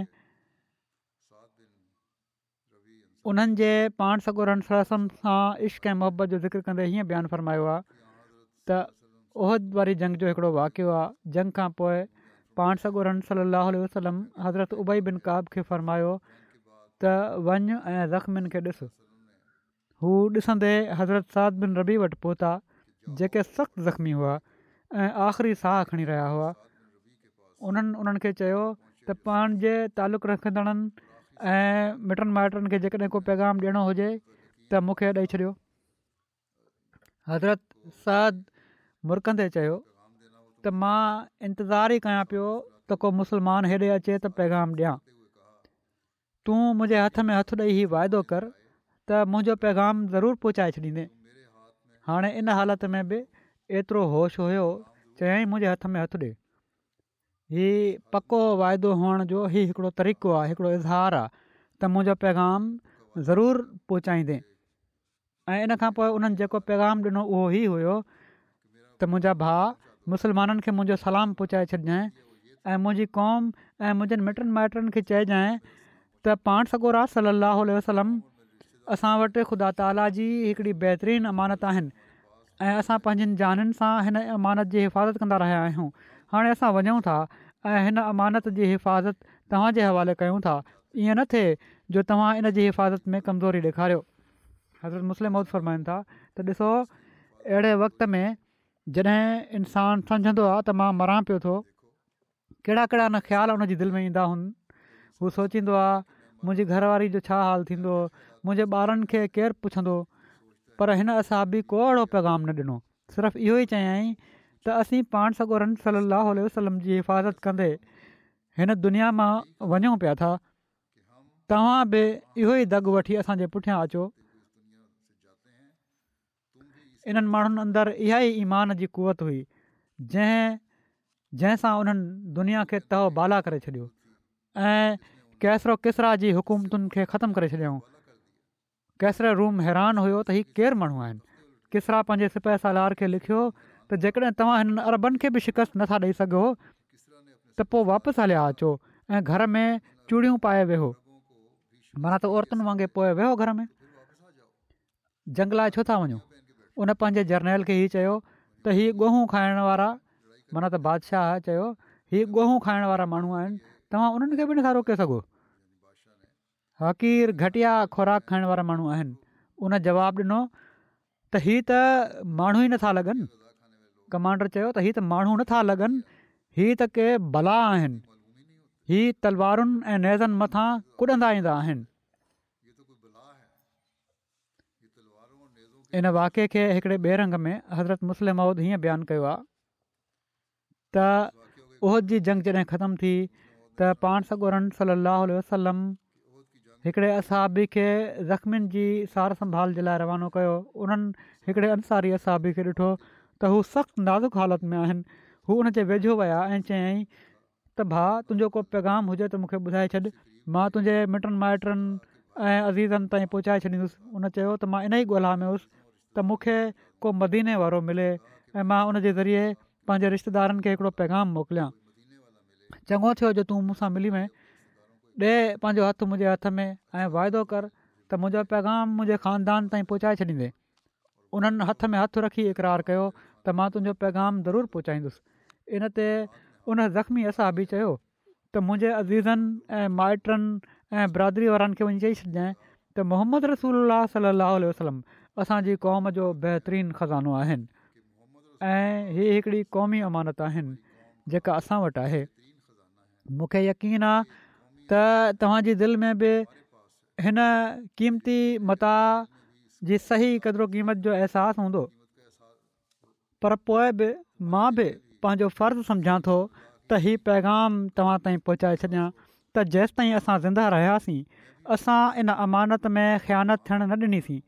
उन्हनि जे पाण सगोरनि सलम सां इश्क ऐं मुहबत जो ज़िक्र कंदे हीअं बयानु फ़रमायो आहे त उहद वारी जंग जो हिकिड़ो वाक़ियो आहे जंग खां पोइ पाण सॻोरम सली वसलम हज़रत उबई बिन काब खे फ़रमायो त वञु ऐं ज़ख़्मियुनि खे ॾिसु हू ॾिसंदे हज़रत साद बिन रबी वटि पहुता जेके सख़्तु ज़ख़्मी हुआ ऐं आख़िरी साह खणी रहिया हुआ उन्हनि उन्हनि खे चयो त पाण जे तालुक़ु रखंदड़नि ऐं मिटनि माइटनि खे जेकॾहिं को पैगाम ॾियणो हुजे त मूंखे ॾेई छॾियो हज़रत सद मुरकंदे चयो त मां इंतज़ारु ई कयां पियो त को मुसलमान हेॾे अचे त पैगाम ॾियां तूं मुंहिंजे हथ में हथु ॾेई ई वाइदो कर त मुंहिंजो पैगाम ज़रूरु पहुचाए छॾींदे हाणे इन हालति में बि एतिरो होश हुयो चयाईं मुंहिंजे हथ में हथु ॾे ही पको वाइदो हुअण जो ई हिकिड़ो तरीक़ो आहे हिकिड़ो इज़हार आहे त मुंहिंजो पैगाम ज़रूरु पहुचाईंदे ऐं इन खां पोइ उन्हनि जेको पैगाम ॾिनो उहो ई हुयो त मुंहिंजा भाउ मुसलमाननि खे मुंहिंजो सलाम पहुचाए छॾिजांइ ऐं मुंहिंजी क़ौम ऐं मुंहिंजे मिटनि माइटनि खे चइजांइ त पाण सगोरा रा वसलम असां वटि ख़ुदा ताला जी हिकिड़ी बहितरीनु अमानत आहिनि ऐं असां पंहिंजनि जाननि सां हिन अमानत जी हिफ़ाज़त कंदा रहिया आहियूं हाणे असां वञूं था ऐं हिन अमानत जी हिफ़ाज़त तव्हांजे हवाले कयूं था ईअं न थिए जो तव्हां इन जी हिफ़ाज़त में कमज़ोरी ॾेखारियो हज़रत मुस्लिम मौत फरमाइनि था त ॾिसो अहिड़े वक़्त में जॾहिं इंसानु सम्झंदो आहे त मां मरा पियो थो कहिड़ा कहिड़ा न ख़्याल उन जी दिलि में ईंदा उन हू सोचींदो आहे मुंहिंजी घरवारी जो छा हाल थींदो मुंहिंजे ॿारनि खे केरु पुछंदो पर हिन असां बि को अहिड़ो पैगाम न ॾिनो सिर्फ़ु इहो ई चयाईं त असीं पाण सगोरन सली وسلم वसलम जी हिफ़ाज़त कंदे हिन दुनिया मां वञूं पिया था तव्हां बि इहो ई दगु वठी असांजे पुठियां अचो इन्हनि माण्हुनि अंदरि इहा ईमान जी कुवत हुई जंहिं जंहिंसां उन्हनि दुनिया खे तह बाला करे छॾियो ऐं केसरो किसरा जी हुकूमतुनि खे ख़तमु करे छॾियऊं रूम हैरान हुयो त हीउ केरु माण्हू आहिनि किसरा पंहिंजे सिपह सालार खे लिखियो त जेकॾहिं तव्हां हिननि अरबनि खे बि शिकस्त नथा ॾेई सघो त पोइ वापसि हलिया अचो ऐं घर में चूड़ियूं पाए वेहो माना त औरतुनि वांगुरु पोइ वेहो घर में जंगलाए छो था वञो उन पंहिंजे जर्नर खे हीअ चयो त हीअ ॻोहूं खाइण वारा माना त बादशाह चयो हीअ ॻोहूं खाइण वारा माण्हू आहिनि तव्हां उन्हनि खे बि नथा रोके सघो हक़ीर घटिया खुराक खाइण वारा माण्हू आहिनि उन जवाबु ॾिनो त हीअ त माण्हू ई नथा लॻनि कमांडर चयो त हीअ त माण्हू नथा लॻनि हीअ त के भला आहिनि हीअ तलवार कुॾंदा ईंदा आहिनि इन वाके खे हिकिड़े ॿेरंग में हज़रत मुस्लिम हीअं बयानु कयो आहे त उहद जी जंग जॾहिं ख़तमु थी त पाण सगोरन सली वसलम हिकिड़े असाबी खे ज़ख़्मियुनि जी सार संभाल जे लाइ रवानो कयो उन्हनि हिकिड़े अंसारी असाबी खे ॾिठो त हू सख़्तु नाज़ुक हालति में आहिनि हू हुनजे वेझो विया ऐं चयाईं त भाउ तुंहिंजो को पैगाम हुजे त मूंखे ॿुधाए छॾि मां तुंहिंजे मिटनि माइटनि ऐं अज़ीज़नि ताईं पहुचाए छॾींदुसि उन चयो त मां इन ई ॻोल्हा में हुउसि त मूंखे को मदीने वारो मिले ऐं मां उन ज़रिए पंहिंजे रिश्तेदारनि खे पैगाम मोकिलियां चङो थियो जे तूं मूंसां मिली वएं ॾे पंहिंजो हथ मुंहिंजे हथ में ऐं वाइदो कर त मुंहिंजो पैगाम मुंहिंजे खानदान ताईं पहुचाए छॾींदे उन्हनि हथ में हथु रखी कयो त मां तुंहिंजो पैगाम ज़रूरु पहुचाईंदुसि इनते उन ज़ख़्मी असां बि चयो त मुंहिंजे अज़ीज़नि ऐं माइटनि ऐं बिरादरी वारनि खे वञी चई छॾिजांइ त मोहम्मद रसूल अलाह सलाह वसलम असांजी क़ौम जो बहितरीनु ख़ज़ानो आहिनि ऐं हीअ हिकिड़ी क़ौमी अमानत आहिनि जेका असां वटि आहे मूंखे यकीन आहे त तव्हांजी दिलि में बि हिन क़ीमती मता जी सही क़दुरु क़ीमत जो अहसासु हूंदो पर पोइ बि मां बि पंहिंजो फ़र्ज़ु सम्झां थो त हीउ पैगाम तव्हां ताईं पहुचाए छॾियां त زندہ असां ज़िंदा रहियासीं असां इन अमानत में ख़्यानत थियणु न ॾिनीसीं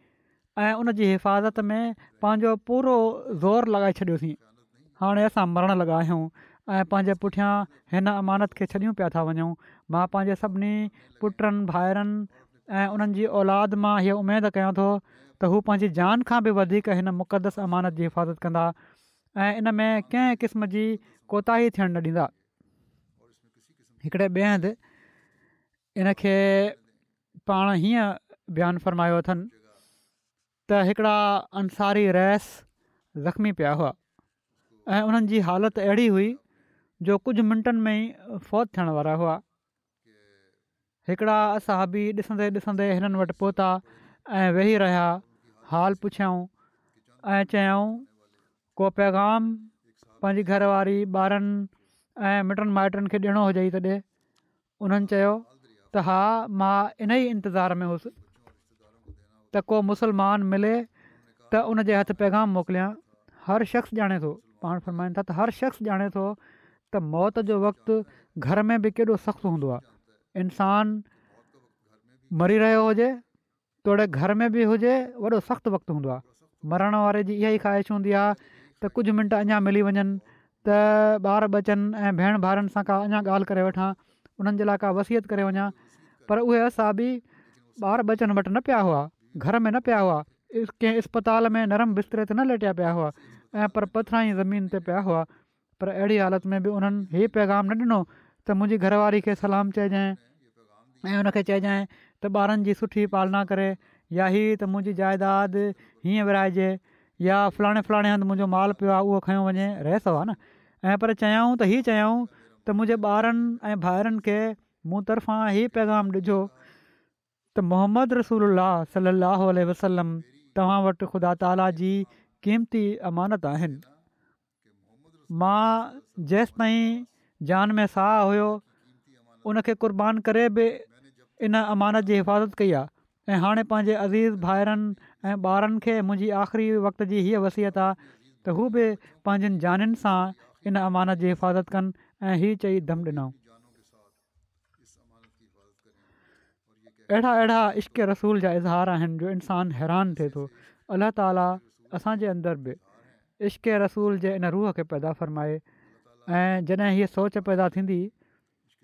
ऐं उन जी हिफ़ाज़त में पंहिंजो पूरो ज़ोर लॻाए छॾियोसीं हाणे असां मरण लॻा आहियूं ऐं पंहिंजे पुठियां हिन अमानत खे छॾियूं पिया था वञूं मां पंहिंजे सभिनी पुटनि भाइरनि ऐं उन्हनि जी औलाद मां हीअ उमेदु कयां थो त हू पंहिंजी जान खां बि वधीक हिन मुक़दस अमानत जी हिफ़ाज़त कंदा ऐं इन में कंहिं क़िस्म जी कोताही थियणु न ॾींदा हिकिड़े ॿिए हंधि इनखे पाण हीअं बयानु फ़रमायो अथनि त हिकिड़ा अंसारी रैस ज़ख़्मी पिया हुआ ऐं उन्हनि जी हालति अहिड़ी हुई जो कुझु मिंटनि में ई फौत थियण वारा हुआ हिकिड़ा असां ॾिसंदे ॾिसंदे हिननि ऐं वेही रहिया हाल पुछियऊं ऐं चयऊं को पैगाम पंहिंजी घरवारी ॿारनि ऐं मिटनि माइटनि खे ॾिनो हुजे ई तॾहिं उन्हनि चयो त हा मां इन ई इंतज़ार में हुयुसि त को मुसलमान मिले त उन जे हथु पैगाम मोकिलियां हर शख़्स ॼाणे थो पाण फरमाईनि था त हर शख़्स ॼाणे थो त मौत जो वक़्ति घर में बि केॾो सख़्तु हूंदो आहे मरी रहियो हुजे तोड़े घर में बि हुजे वॾो सख़्तु वक़्तु हूंदो आहे मरण वारे जी इहा ई ख़्वाहिश हूंदी आहे त कुझु मिंट अञा मिली वञनि त ॿार बचनि ऐं भेण भाउनि सां का अञा ॻाल्हि करे वठां उन्हनि जे लाइ का वसियत करे वञा पर उहे असां बि ॿार बचनि वटि न पिया हुआ घर में न पिया हुआ कंहिं इस्पताल में नरम बिस्तरे ते न लेटिया पिया हुआ ऐं पर पथरां ज़मीन ते पिया हुआ पर अहिड़ी हालति में बि उन्हनि हीउ पैगाम न ॾिनो त मुंहिंजी घरवारी खे सलाम चइजांइ ऐं चइजांइ त ॿारनि जी सुठी पालना करे या ही त मुंहिंजी जाइदाद हीअं विरिहाइजे या फलाणे फलाणे हंधि मुंहिंजो माल पियो आहे उहो खयों वञे रहे थो आहे न ऐं पर चयाऊं त हीअ चयऊं त मुंहिंजे ॿारनि ऐं भाइरनि खे मूं तर्फ़ां पैगाम ॾिजो त मोहम्मद रसूल सलाहु वसलम तव्हां वटि ख़ुदा ताला जी क़ीमती अमानत आहिनि मां जेसि जान में साह हुयो उनखे कुर्बान करे बि इन अमानत जी हिफ़ाज़त कई आहे ऐं हाणे पंहिंजे अज़ीज़ भाइरनि ऐं ॿारनि खे मुंहिंजी आख़िरी वक़्त जी हीअ वसियत आहे त हू बि पंहिंजनि जाननि सां इन अमानत जी हिफ़ाज़त कनि ऐं इहा चई दमु ॾिनऊं अहिड़ा अहिड़ा इश्क रसूल जा इज़हार आहिनि जो इंसानु हैरान थिए थो अल्ला ताला असांजे अंदरु बि इश्क़ रसूल जे इन रूह खे पैदा फ़रमाए ऐं जॾहिं हीअ सोच पैदा थींदी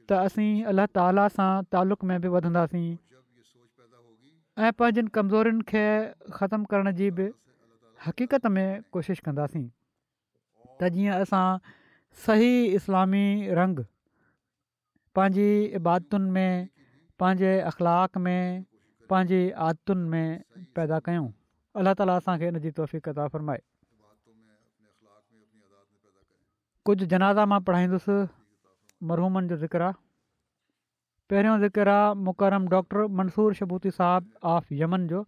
त असीं अलाह ताला सां तालुक़ में बि वधंदासीं ऐं पंहिंजनि कमज़ोरनि खे ख़तमु करण जी बि हक़ीक़त में कोशिशि कंदासीं त जीअं असां सही इस्लामी रंग पंहिंजी इबादतुनि में पंहिंजे अख़लाक़ में पंहिंजी आदतुनि में पैदा कयूं अलाह ताला असांखे हिन जी कदा फरमाए कुझु जनाज़ा मां पढ़ाईंदुसि मरहूमनि जो ذکرہ आहे पहिरियों ज़िक्र मुकरम डॉक्टर मंसूर शबूती साहबु ऑफ यमन जो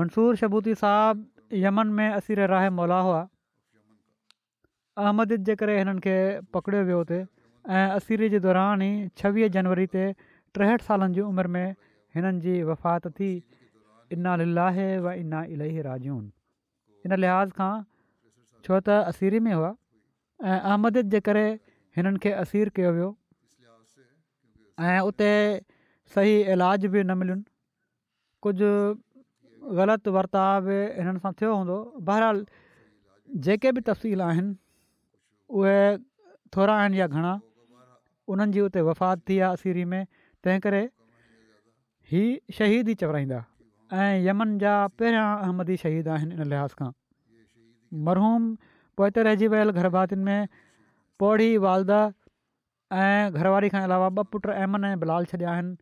मंसूर शबूती साहबु यमन में असीरे مولا मौला अहमद जे करे हिननि खे पकड़ियो वियो हुते ऐं असीरे जे दौरान ई छवीह जनवरी ते टेहठि सालनि जी उमिरि में हिननि जी वफ़ात थी इना लीलाहे व इना इलाही राजून इन लिहाज़ खां छो त असीरे में हुआ ऐं अहमद जे करे हिननि खे असीर कयो वियो ऐं उते सही इलाज बि न मिलनि कुझु ग़लति वर्ताव बि हिननि सां थियो हूंदो बहिरहाल जेके बि तफ़सील आहिनि उहे थोरा आहिनि या घणा उन्हनि जी उते वफ़ात थी आहे असीरी में तंहिं करे ही शहीद ई चवराईंदा ऐं यमन जा पहिरियां अहमदी शहीद आहिनि इन लिहाज़ खां मरहूम पोइ रहिजी में पौड़ी वालदा, ऐं घरवारी खां अलावा ॿ पुट अमन ऐं बिलाल छॾिया आहिनि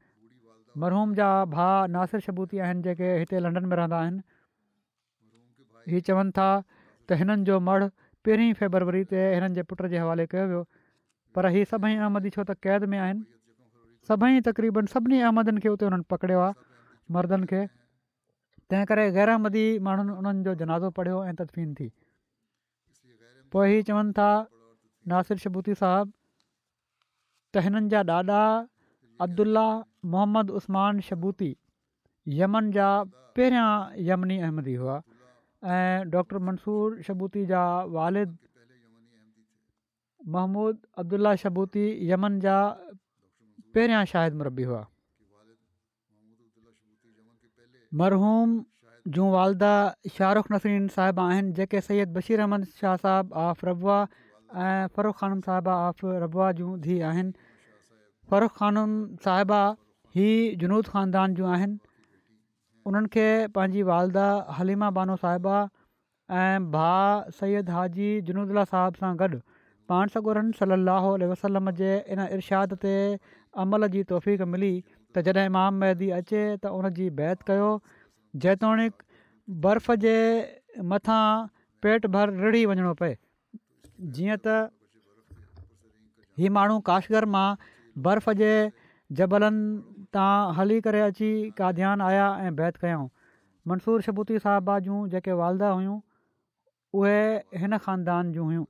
मरहूम जा भाउ नासिर छबूती आहिनि जेके हिते लंडन में रहंदा आहिनि हीअ चवनि था त हिननि जो मर् पहिरीं फेबरवरी ते हिननि जे पुट जे हवाले कयो वियो पर हीअ सभई अहमदी छो त क़ैद में आहिनि सभई तक़रीबनि सभिनी अहमदनि खे उते हुननि पकड़ियो आहे मर्दनि खे तंहिं करे गैरामदी माण्हुनि उन्हनि जो जनाज़ो पढ़ियो ऐं तदफीन थी पोइ इहे चवनि था नासिर शबुती साहिबु त हिननि जा ॾाॾा अब्दुला मोहम्मद उस्मान शबूती यमन जा पहिरियां यमिनी अहमदी हुआ ऐं डॉक्टर मंसूर शबूती जा वारिद मोहम्मू अब्दुला शबूती यमन जा पहिरियां शाहिद मुरबी हुआ मरहूम जूं वालदा शाहरुख़ नसरीन साहिब आहिनि जेके सैद बशीर अहमद शाह साहबु आफ़ रबा ऐं फ़रख़ ख़ानम साहिबा आफ़ रबुआ जूं धीउ आहिनि फ़रख़ ख़ानम साहिबा ही जुनूद ख़ानदान जूं आहिनि उन्हनि खे पंहिंजी वालदा हलीमा बानो साहिबा ऐं भाउ सैद हाजी जुनूदला साहब सां गॾु पाण सगुरन सली वसलम जे इन इर्शाद ते अमल जी तौफ़ीक़ मिली त जॾहिं इमाम महदी अचे त उन बैत कयो जेतोणीकि बर्फ़ जे मथां पेट भर रिड़ी वञिणो पए जीअं त हीअ माण्हू काशगर मां बर्फ़ जे जबलनि तां हली करे अची काद्यानु आया ऐं बैत कयाऊं मंसूर शबूती साहबा जूं जेके वालदा हुयूं उहे हिन खानदान जूं हुयूं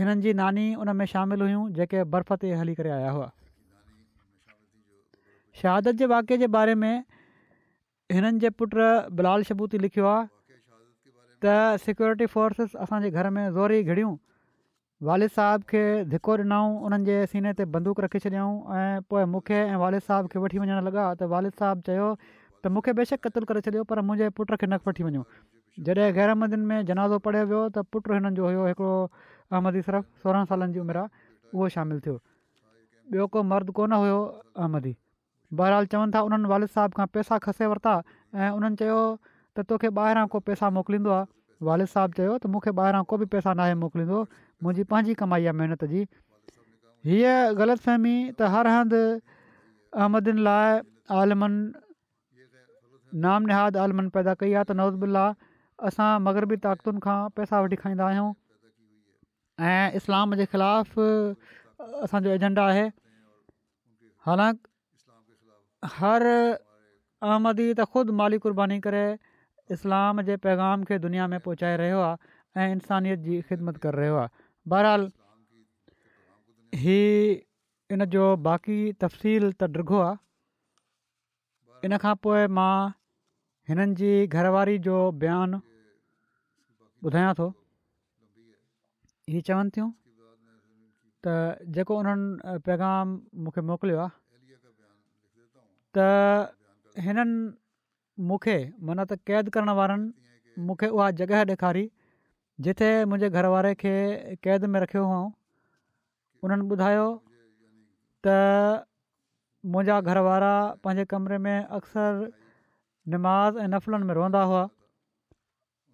हिननि जी नानी उन में शामिल हुयूं जेके बर्फ़ ते हली करे आया हुआ शहादत जे वाक्य जे बारे में हिननि जे पुटु बिलाल शबूती लिखियो आहे त सिक्योरिटी फोर्सिस असांजे घर में ज़ोर ई घिड़ियूं वारिद साहिब खे धिको ॾिनऊं उन्हनि जे सीने ते बंदूक रखी छॾियऊं ऐं पोइ मूंखे ऐं वालिद साहिब खे वठी वञणु लॻा त वालिद साहिब चयो त मूंखे बेशक क़तल करे छॾियो पर मुंहिंजे पुट खे नक वठी वञो जॾहिं गैरामदियुनि में जनाज़ो पढ़ियो वियो त पुटु हिननि जो हुयो हिकिड़ो अहमदी सिरफ़ु सोरहं सालनि जी उमिरि आहे उहो शामिलु थियो ॿियो को मर्दु कोन हुयो अहमदी बहरहाल चवनि था उन्हनि वारिद साहिब खां पैसा खसे वरिता ऐं उन्हनि त तोखे ॿाहिरां को पैसा मोकिलींदो आहे वालिद साहब चयो त मूंखे ॿाहिरां को बि पैसा नाहे मोकिलींदो मुंहिंजी पंहिंजी कमाई आहे महिनत जी हीअ ग़लति फ़हमी त हर हंधि अहमदियुनि लाइ आलमन नाम निहाद आलमन पैदा कई आहे त नवज़ुल्ला असां मगरबी ताक़तुनि खां पैसा वठी खाईंदा आहियूं ऐं इस्लाम जे ख़िलाफ़ असांजो एजेंडा आहे हालांकि हर अहमदी त ख़ुदि माली कुर्बानी करे इस्लाम जे पैगाम खे दुनिया में पहुचाए रहियो आहे ऐं इंसानियत जी ख़िदमत करे रहियो आहे बहरहाल हीउ इन जो बाक़ी तफ़सील त ॾिघो आहे इन खां पोइ मां हिननि जी घरवारी जो बयानु ॿुधायां थो हीअ चवनि थियूं त जेको उन्हनि पैगाम मूंखे मोकिलियो आहे मूंखे मन त क़ैद करण वारनि मूंखे उहा जॻहि ॾेखारी जिते मुंहिंजे घर वारे खे क़ैद में रखियो हुओ उन्हनि ॿुधायो त मुंहिंजा घरवारा पंहिंजे कमरे में अक्सर निमाज़ ऐं नफ़लनि में रहंदा हुआ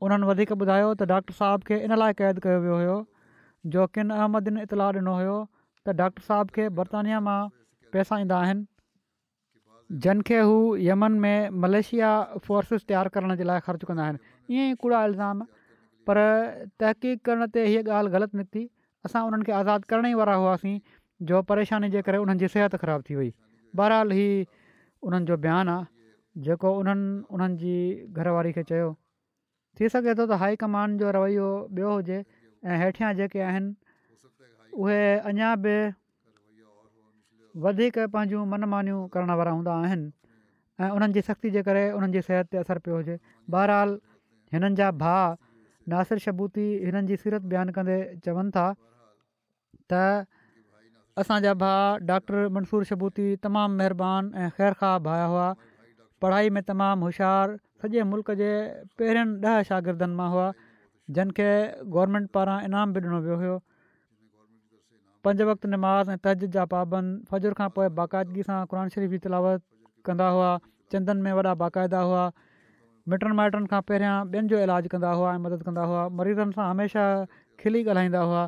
उन्हनि वधीक ॿुधायो त डॉक्टर साहिब खे इन लाइ क़ैद कयो वियो हुयो जो किन इतलाउ ॾिनो हुयो त डॉक्टर साहिब खे बरतानिया मां पैसा ईंदा आहिनि जन खे हू यमन में मलेशिया फोर्सिस तयारु करण जे लाइ ख़र्चु कंदा आहिनि ईअं ई कूड़ा इल्ज़ाम पर तहक़ीक़ करण ते हीअ ॻाल्हि ग़लति निकिती असां उन्हनि खे आज़ादु करण ई वारा हुआसीं जो परेशानी जे करे उन्हनि जी सिहत ख़राबु थी वई बहरहाल ही उन्हनि जो बयानु आहे जेको उन्हनि उन्हनि जी घरवारी खे चयो थी सघे थो त हाई जो रवैयो ॿियो हुजे ऐं हेठियां जेके आहिनि उहे अञा बि वधीक पंहिंजूं मन मानियूं करण वारा हूंदा आहिनि ऐं उन्हनि जी सख़्ती जे करे उन्हनि जी सिहत ते असरु पियो हुजे ॿाहिरहाल हिननि जा भाउ नासिर शबूती हिननि जी सीरत बयानु कंदे चवनि था त असांजा भाउ डॉक्टर मंसूर शबूती तमामु महिरबानी ऐं ख़ैर भाउ हुआ पढ़ाई में तमामु होशियारु सॼे मुल्क जे पहिरियनि ॾह शागिर्दनि मां हुआ जिन खे गवर्मेंट पारां इनाम बि ॾिनो वियो हुयो पंज वक़्तु नमाज़ ऐं तहज़द जा पाबंद फ़जुर खां पोइ बाक़ाइदगी सां क़ुर शरीफ़ जी तिलावत कंदा हुआ चंदनि में वॾा बाक़ाइदा हुआ मिटनि माइटनि खां पहिरियां ॿियनि जो इलाजु कंदा हुआ ऐं मदद कंदा हुआ मरीज़नि सां हमेशह खिली ॻाल्हाईंदा हुआ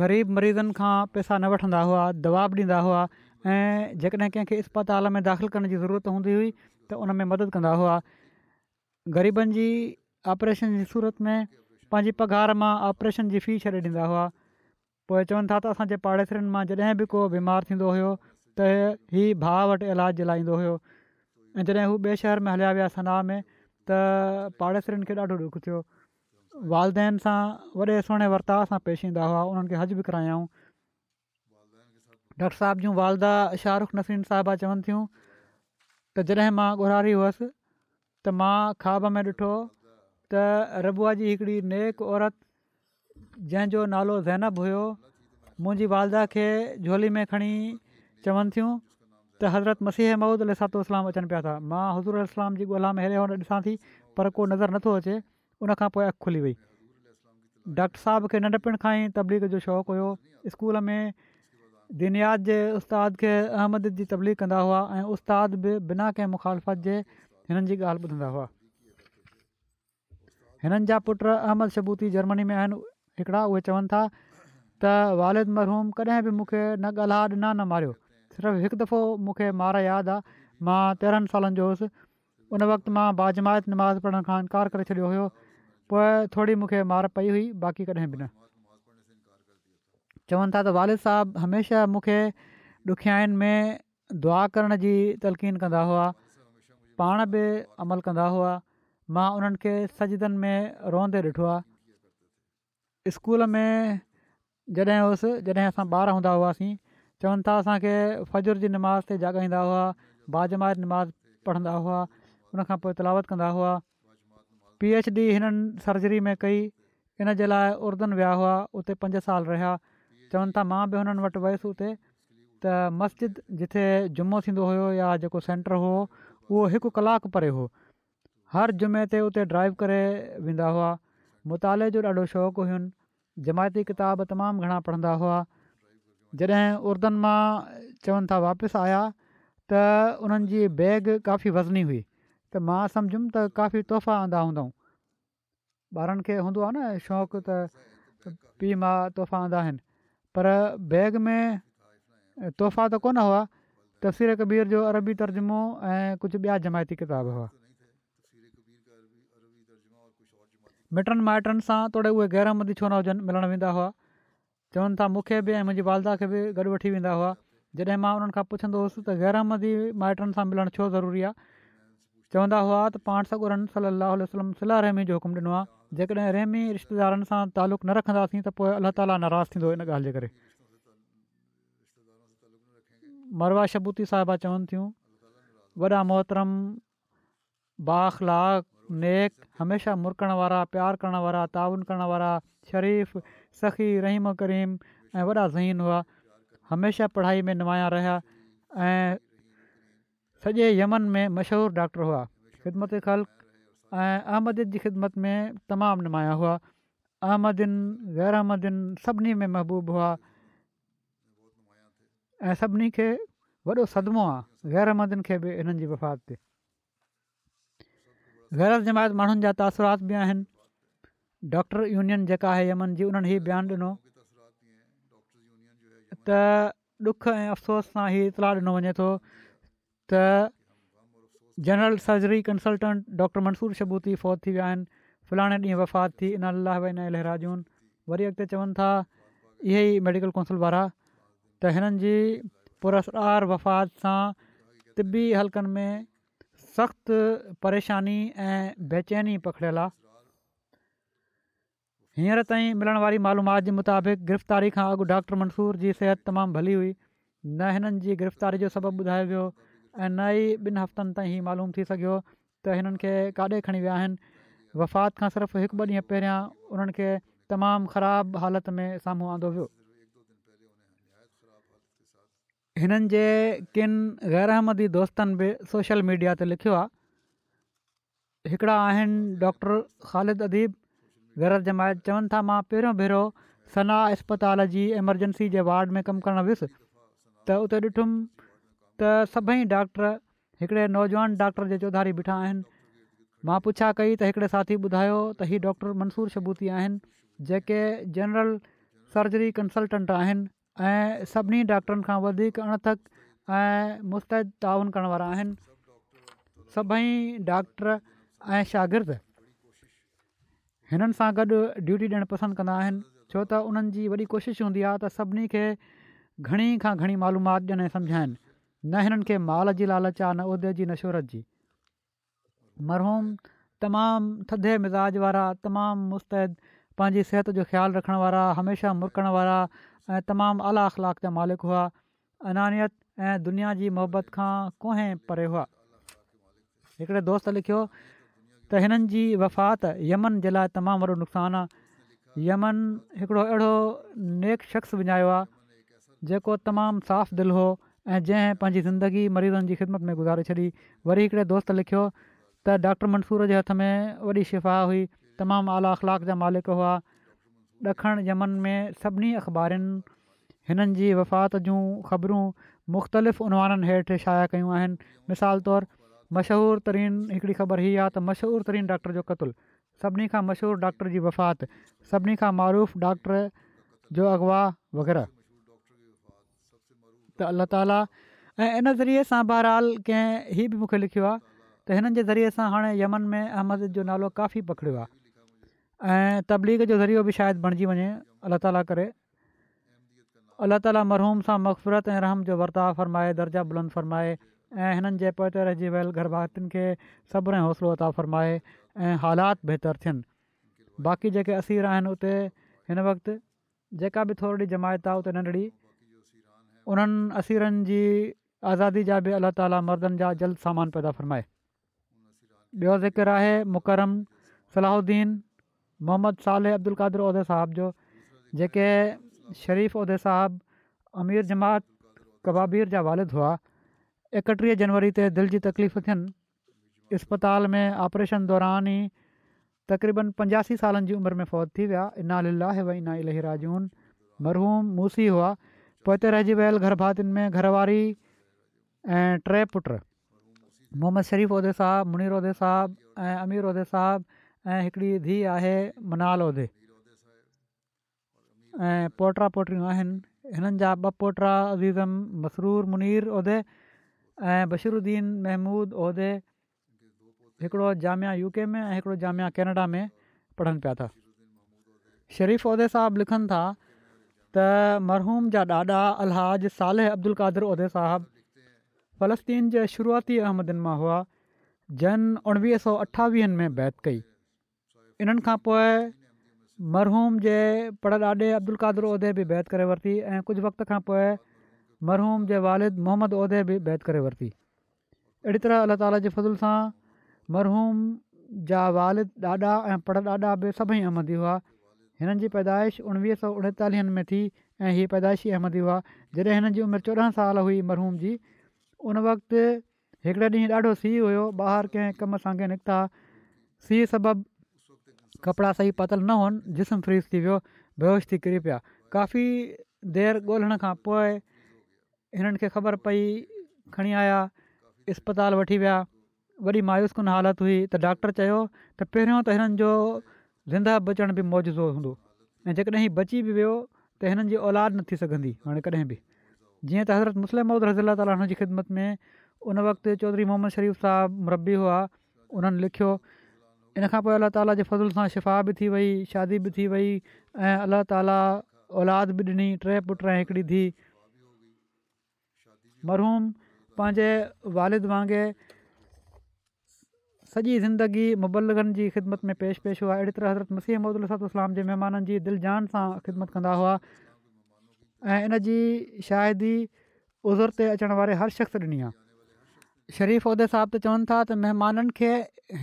ग़रीब मरीज़नि खां पैसा न वठंदा हुआ दवा दवाबु ॾींदा हुआ ऐं जेकॾहिं कंहिंखे इस्पताल में दाख़िल करण जी ज़रूरत हूंदी हुई त उन में मदद कंदा हुआ ग़रीबनि जी ऑपरेशन जी सूरत में पंहिंजी पघार मां ऑपरेशन जी फी छॾे ॾींदा हुआ पोइ चवनि था त असांजे पाड़ेसरनि मां जॾहिं बि को बीमार थींदो हुओ त ई भाउ वटि इलाज जे लाइ ईंदो हुयो ऐं जॾहिं हू ॿिए शहर में हलिया विया सना में त पाड़ेसरनि खे ॾाढो ॾुखु थियो वालदेन सां वॾे सुहिणे वर्ता असां पेश ईंदा हुआ उन्हनि हज बि करायाऊं डॉक्टर साहिब जूं वालदा शाहरुख़ नसीन साहबा चवनि थियूं त जॾहिं मां ॻोरारी हुअसि त मां ख़्वाब में ॾिठो त रबुआ जी हिकिड़ी नेक औरत जंहिंजो नालो ज़ैनब हुयो मुंहिंजी वालदा खे झोली में खणी चवनि थियूं त हज़रत मसीह महमूद अलातोलाम अचनि पिया था मां हज़ूर इस्लाम जी ॻोल्हा में हले हुन ॾिसां थी पर को नज़र नथो अचे उनखां पोइ अघु खुली वई डॉक्टर साहब खे नंढपण खां ई तबलीग जो शौक़ु हुयो स्कूल में दुनियात जे उस्ताद खे अहमद जी तबलीग कंदा हुआ ऐं उस्तादु बिना कंहिं मुखालफ़त जे हिननि जी ॻाल्हि ॿुधंदा हुआ हिननि जा पुट अहमद शबूती जर्मनी में आहिनि हिकिड़ा उहे चवनि था त वालिद मरहूम कॾहिं बि मूंखे न ॻाल्हा ॾिना न मारियो सिर्फ़ु हिकु दफ़ो मूंखे मार यादि आहे मां तेरहनि सालनि जो हुउसि उन वक़्तु मां बाजमायत नमाज़ पढ़ण खां इनकार करे छॾियो हुयो पोइ थोरी मूंखे मार पई हुई बाक़ी कॾहिं बि न चवनि था त वालिद साहिबु हमेशह मूंखे ॾुखियाईनि में दुआ करण जी तलकीन कंदा हुआ पाण बि अमल कंदा हुआ मां उन्हनि खे सजिदनि में रहंदे ॾिठो आहे स्कूल में जॾहिं हुउसि जॾहिं असां ॿार हूंदा हुआसीं चवनि था असांखे फजुर जी नमाज़ ते जाॻाईंदा हुआ बाजमाद नमाज़ पढ़ंदा हुआ हुन पोइ तलावत कंदा हुआ पी एच डी हिननि सर्जरी में कई इन जे लाइ उरदन विया हुआ उते पंज साल रहिया चवनि था मां बि हुननि वटि वियुसि हुते त मस्जिद जिथे जुमो थींदो हुयो या जेको सेंटर हुओ उहो हिकु कलाकु परे हुओ हर जुमे ते उते ड्राइव करे वेंदा हुआ मुताले जो ॾाढो शौक़ु हुयुनि जमायती किताब तमामु घणा पढ़ंदा हुआ जॾहिं उरदनि मां चवनि था वापसि आया त उन्हनि जी बैग काफ़ी वज़नी हुई त मां सम्झुमि त काफ़ी तोहफ़ा आंदा हूंदा ॿारनि खे हूंदो आहे न शौक़ु त पीउ मां तोहफ़ा आंदा आहिनि पर बैग में तोहफ़ा त कोन हुआ तफ़सीर कबीर जो अरबी तर्जुमो ऐं कुझु ॿिया जमायती किताब हुआ मिटनि माइटनि सां तोड़े उहे गहरामदी छो न हुजनि मिलणु वेंदा हुआ चवनि था मूंखे बि ऐं मुंहिंजी वालदा खे बि गॾु वठी वेंदा हुआ जॾहिं मां उन्हनि खां पुछंदो हुउसि त गहरामदी माइटनि सां मिलणु छो ज़रूरी आहे चवंदा हुआ त पाण सगुरनि सलाहु वसलम सलाह रहमी जो हुकुम ॾिनो आहे जेकॾहिं रहमी रिश्तेदारनि सां तालुक़ न रखंदासीं त पोइ अलाह ताला नाराज़ु थींदो हिन ॻाल्हि जे करे मरवा शबूती साहिबा चवनि थियूं वॾा मोहतरम बाख़लाक नेक हमेशह मुरकण वारा प्यारु करण वारा ताउन करण वारा शरीफ़ सखी रहीम करीम ऐं वॾा ज़हीन हुआ हमेशह पढ़ाई में निमाया रहिया ऐं सॼे यमन में मशहूरु डॉक्टर हुआ ख़िदमत ख़लक़ ऐं अहमदन जी ख़िदमत में तमामु निमाया हुआ अहमदन ग़ैर अहमदन सभिनी में महबूबु हुआ ऐं सभिनी खे वॾो सदमो आहे ग़ैर अहमदन खे बि हिननि जी वफ़ात ते गैरत जमायत माण्हुनि जा तासुरात बि आहिनि डॉक्टर यूनियन जेका आहे यमन जी उन्हनि ई बयानु ॾिनो त ॾुख ऐं अफ़सोस सां ई इतलाहु ॾिनो वञे थो त general surgery consultant doctor Mansoor Shabooti फ़ौत थी विया आहिनि फलाणे ॾींहं वफ़ात थी इना भई लहराजून वरी अॻिते चवनि था इहे ई मेडिकल काउंसिल वारा त हिननि जी पुरसार वफ़ात सां तिबी हलकनि में सख़्तु परेशानी ऐं बेचैनी पकड़ियलु आहे हींअर ताईं मिलण वारी मालूमात जे मुताबिक़ गिरफ़्तारी खां अॻु डॉक्टर मंसूर जी सिहत तमामु भली हुई न हिननि जी गिरफ़्तारी जो सबबु ॿुधायो वियो ऐं न ई ॿिनि हफ़्तनि ताईं मालूम थी सघियो त हिननि खे काॾे खणी विया वफ़ात खां सिर्फ़ु हिकु ॿ ॾींहुं पहिरियां उन्हनि खे तमामु ख़राबु हालति में साम्हूं आंदो वियो हिननि जे किनि ग़ैरहमदी दोस्तनि बि सोशल मीडिया ते लिखियो आहे हिकिड़ा आहिनि डॉक्टर ख़ालिद अदीब ग़रत जमायत चवनि था मां पहिरियों भेरो सना अस्पताल जी एमरजेंसी जे वार्ड में कमु करणु वियुसि त उते ॾिठुमि त सभई डॉक्टर हिकिड़े नौजवान डॉक्टर जे चौधारी बीठा आहिनि मां पुछा कई त हिकिड़े साथी ॿुधायो त हीउ डॉक्टर मंसूर शबूती आहिनि जेके जनरल सर्जरी कंसल्टेंट आहिनि ऐं सभिनी डॉक्टरनि खां वधीक अणथक ऐं मुस्तैद ताउन करण वारा आहिनि सभई डॉक्टर ऐं शागिर्द हिननि सां गॾु ड्यूटी ॾियणु पसंदि कंदा आहिनि छो त उन्हनि जी वॾी कोशिशि हूंदी आहे त सभिनी खे घणी खां घणी मालूमाति सम्झाइनि न हिननि माल जी लालच आहे न उहिदे जी न शहरत जी मरहूम तमामु थदे मिज़ाज वारा तमामु मुस्तैद पंहिंजी सिहत जो ख़्यालु रखण वारा हमेशह मुरकण ऐं तमामु आला अख़लाक जा मालिक हुआ अनानियत ऐं दुनिया जी मुहबत खां कोहे परे हुआ हिकिड़े दोस्त लिखियो त हिननि जी वफ़ात यमन जे लाइ तमामु वॾो नुक़सानु आहे यमन हिकिड़ो अहिड़ो नेक शख़्स विञायो आहे जेको तमामु साफ़ु दिलि हो ऐं जंहिं पंहिंजी ज़िंदगी मरीज़नि जी ख़िदमत में गुज़ारे छॾी वरी हिकिड़े दोस्त लिखियो त डॉक्टर मंसूर जे हथ में वॾी शिफ़ा हुई तमामु आला अख़लाक जा मालिक हुआ ॾखणु यमन में सभिनी अख़बारनि हिननि जी वफ़ात जूं ख़बरूं मुख़्तलिफ़ उनवाननि हेठि शाया कयूं आहिनि मिसाल तौरु मशहूरु तरीन हिकिड़ी ख़बर इहा आहे त मशहूरु तरीन डॉक्टर जो क़तलु सभिनी खां मशहूरु डॉक्टर जी वफ़ात सभिनी खां मरूफ़ डॉक्टर जो अगवा वग़ैरह त अल्ला ताली ऐं इन ज़रिए सां बहरहाल कंहिं ई बि मूंखे लिखियो आहे त हिननि जे ज़रिए सां हाणे यमन में अहमद जो नालो काफ़ी पकिड़ियो आहे ऐं तबलीग जो ज़रियो बि शायदि बणिजी वञे अलाह ताली करे अलाह ताली मरहूम सां मक़सूरत ऐं रहम जो वर्ताव फ़रमाए दर्जा बुलंद फ़रमाए ऐं हिननि जे گھر रहिजी वियल गर्भावतियुनि खे सब्र हौसलो अताउ फ़रमाए ऐं हालात बहितरु थियनि बाक़ी जेके असीर आहिनि उते हिन वक़्ति जेका बि थोरी जमायत आहे उते नंढड़ी उन्हनि असीरनि जी आज़ादी जा बि अलाह ताला मर्दनि जा जल्द सामान पैदा फ़रमाए ॿियो ज़िक्र आहे मुकरम सलाहुद्द्दीन मोहम्मद صالح अब्दुल कादिर उहिदे साहिब जो जेके शरीफ़ उहिदे साहिबु अमीर जमात कबाबीर जा वारिद हुआ एकटीह जनवरी ते दिलि जी तकलीफ़ थियनि इस्पताल में ऑपरेशन दौरान ई तक़रीबन पंजासी सालनि जी उमिरि में फ़ौत थी विया इना लाहे व इना इलेराजून मरहूम मूसी हुआ पोइ हिते रहिजी वियल गरभातियुनि में घरवारी ऐं टे पुटु मोहम्मद शरीफ़ उहिदे साहिबु मुनीर उहिदे साहिबु ऐं अमीर उहिदे साहिबु ऐं हिकिड़ी धीउ आहे मनाल उहिदे ऐं पोटा पोटियूं आहिनि हिननि जा ॿ पोटा अज़ीज़म मसरूर मुनीर उहिदे ऐं बशरुद्दीन महमूद उहिदे हिकिड़ो जामिया यू के में ऐं हिकिड़ो जामिया कैनेडा में पढ़नि पिया अथसि शरीफ़ उहिदे साहबु लिखनि था त मरहूम जा ॾाॾा अलहाज साले अब्दुल कादरु उहिदे साहिबु फ़लस्तीन जे शुरूआती अहमदन मां हुआ जन उणिवीह सौ अठावीहनि में बैत कई इन्हनि खां पोइ मरहूम जे पड़ ॾाॾे अब्दुल कादर उहिदय बि बैत करे वरिती ऐं कुझु वक़्त खां पोइ मरहूम जे वालिद मोहम्मद उहिदय बि बैत करे वरिती अहिड़ी तरह अलाह ताला जे फज़ुल सां मरहूम जा वालिद ॾाॾा ऐं पड़ ॾाॾा बि सभई अहमदी हुआ हिननि जी पैदाइश उणिवीह सौ उणेतालीहनि में थी ऐं हीअ पैदाइशी अहमदी हुआ जॾहिं हिननि जी उमिरि चोॾहं साल हुई मरहूम जी उन वक़्तु हिकिड़े ॾींहुं ॾाढो सीउ हुयो ॿाहिरि कंहिं कम सां निकिता सीउ कपिड़ा सही पातल न हुअनि जिस्म फ्रीज़ थी वियो बेविश थी किरी पिया काफ़ी देरि ॻोल्हण खां पोइ हिननि खे ख़बर पई खणी आया इस्पताल वठी विया वॾी मायूसकुन हालति हुई त डॉक्टर चयो त पहिरियों त हिननि जो ज़िंदह बचण बि मौजूज़ हूंदो ऐं जेकॾहिं बची बि वियो त हिननि जी औलाद न थी सघंदी हाणे कॾहिं बि जीअं त हज़रत मुस्लिम मौद ताली जी ख़िदमत में उन वक़्तु चौधरी मोहम्मद शरीफ़ साहब रुबी हुआ उन्हनि लिखियो इन खां पोइ अलाह ताला जे फज़ुल सां शिफ़ा बि थी वई शादी बि थी वई ऐं अलाह ताली औलाद बि ॾिनी टे पुट ऐं हिकिड़ी थी मरहूम पंहिंजे वालिद वांगुरु सॼी ज़िंदगी मुबलगन जी ख़िदमत में पेश पेश हुआ अहिड़ी तरह हज़रत मसीह महम्मदलाम जे महिमाननि जी दिलि जान सां ख़िदमत कंदा हुआ ऐं इन जी शाहिदी उज़र ते अचणु वारे हर शख़्स ॾिनी आहे शरीफ़ उहिदे साहिब त चवनि था त महिमाननि खे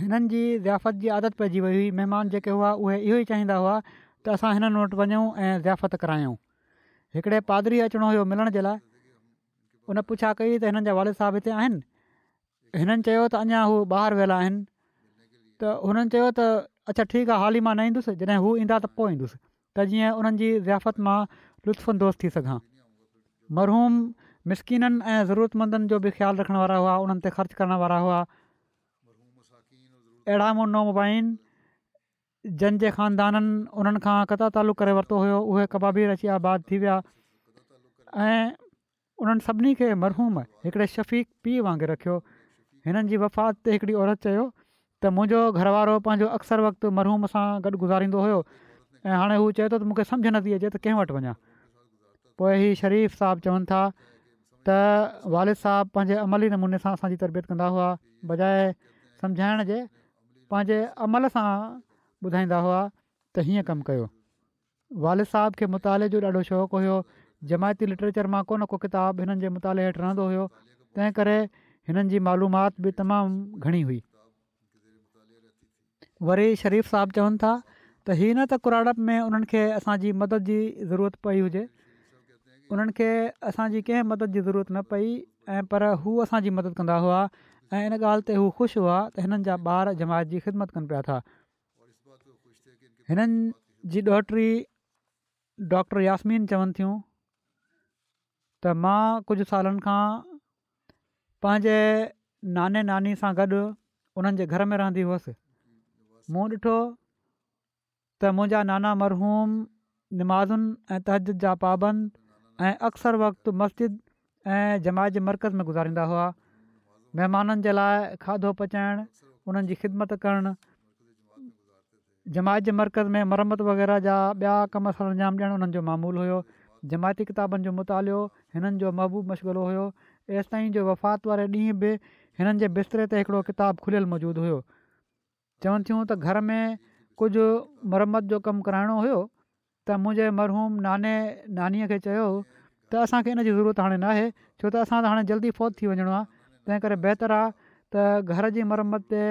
हिननि जी ज़ियाफ़त जी आदत पइजी वई हुई महिमान जेके हुआ उहे इहो ई चाहींदा हुआ त असां हिननि वटि वञूं ऐं ज़ियाफ़त करायूं हिकिड़े पादरी अचिणो हुयो मिलण जे लाइ उन पुछा कई त हिननि जा वारद साहबु हिते आहिनि हिननि चयो त अञा हू ॿाहिरि वियल आहिनि त हुननि चयो त अच्छा ठीकु आहे हाली मां न ईंदुसि जॾहिं हू ईंदा त पोइ ईंदुसि त जीअं उन्हनि ज़ियाफ़त मां थी सघां मिसकिननि ऐं ज़रूरतमंदनि जो बि ख़्यालु रखण वारा हुआ उन्हनि ते ख़र्चु करण वारा हुआ अहिड़ा मुं नओं जंहिंजे ख़ानदाननि उन्हनि खां कतातालुक़ वरितो हुयो उहे कबाबीर अची आबाद थी विया ऐं उन्हनि सभिनी खे मरहूम हिकिड़े शफ़ीक पीउ वांगुरु रखियो हिननि जी वफ़ात ते हिकिड़ी औरत चयो त मुंहिंजो घर पंहिंजो अक्सर वक़्तु मरहूम सां गॾु गुज़ारींदो हुयो ऐं हाणे हू चए थो त मूंखे सम्झ नथी अचे त कंहिं वटि वञा पोइ ई शरीफ़ साहबु चवनि था त वालिद साहबु पंहिंजे अमली नमूने सां असांजी तरबियत कंदा हुआ बजाए सम्झाइण जे पंहिंजे अमल सां ॿुधाईंदा हुआ त हीअं कमु कयो वालिद साहिब खे मुताले जो ॾाढो शौक़ु हुयो जमायती लिटरेचर मां को को किताबु हिननि जे मुताले हेठि रहंदो हुयो तंहिं करे हिननि जी मालूमात बि तमामु घणी हुई वरी शरीफ़ साहिब चवनि था त हीअ न त क़राड़प में उन्हनि खे असांजी मदद जी ज़रूरत पई हुजे उन्हनि खे असांजी कंहिं मदद जी ज़रूरत न पई ऐं पर हू असांजी मदद कंदा हुआ ऐं इन ॻाल्हि ते हू ख़ुशि हुआ त हिननि जा ॿार जमायत जी ख़िदमत कनि पिया था हिननि जी ॾोहिटी डॉक्टर यासमीन चवनि थियूं त मां कुझु सालनि खां पंहिंजे नाने नानी सां गॾु उन्हनि घर में रहंदी हुअसि मूं ॾिठो त मुंहिंजा नाना मरहूम नमाज़ुनि ऐं तहद जा पाबंद ऐं अक्सर वक़्तु मस्जिद ऐं जमायत मर्कज़ में गुज़ारींदा हुआ महिमाननि जे लाइ खाधो पचाइणु उन्हनि जी ख़िदमत करणु जमायत मर्कज़ में मरम्मत वग़ैरह जा ॿिया सर अंजाम ॾियणु उन्हनि जो मामूलु हुयो जमायती किताबनि जो मुतालो हिननि जो महबूबु मशग़िलो हुयोसि ताईं जो वफ़ात वारे ॾींहुं बि हिननि जे बिस्तरे ते हिकिड़ो किताबु खुलियलु मौजूदु हुयो चवनि थियूं त घर में कुझु मरम्मत जो कमु कराइणो हुयो त मुंहिंजे मरहूम नाने नानीअ खे चयो त असांखे हिन जी ज़रूरत हाणे न छो त असां हाणे जल्दी फ़ौत थी वञिणो आहे तंहिं करे बहितरु आहे त घर जी मरम्मत ते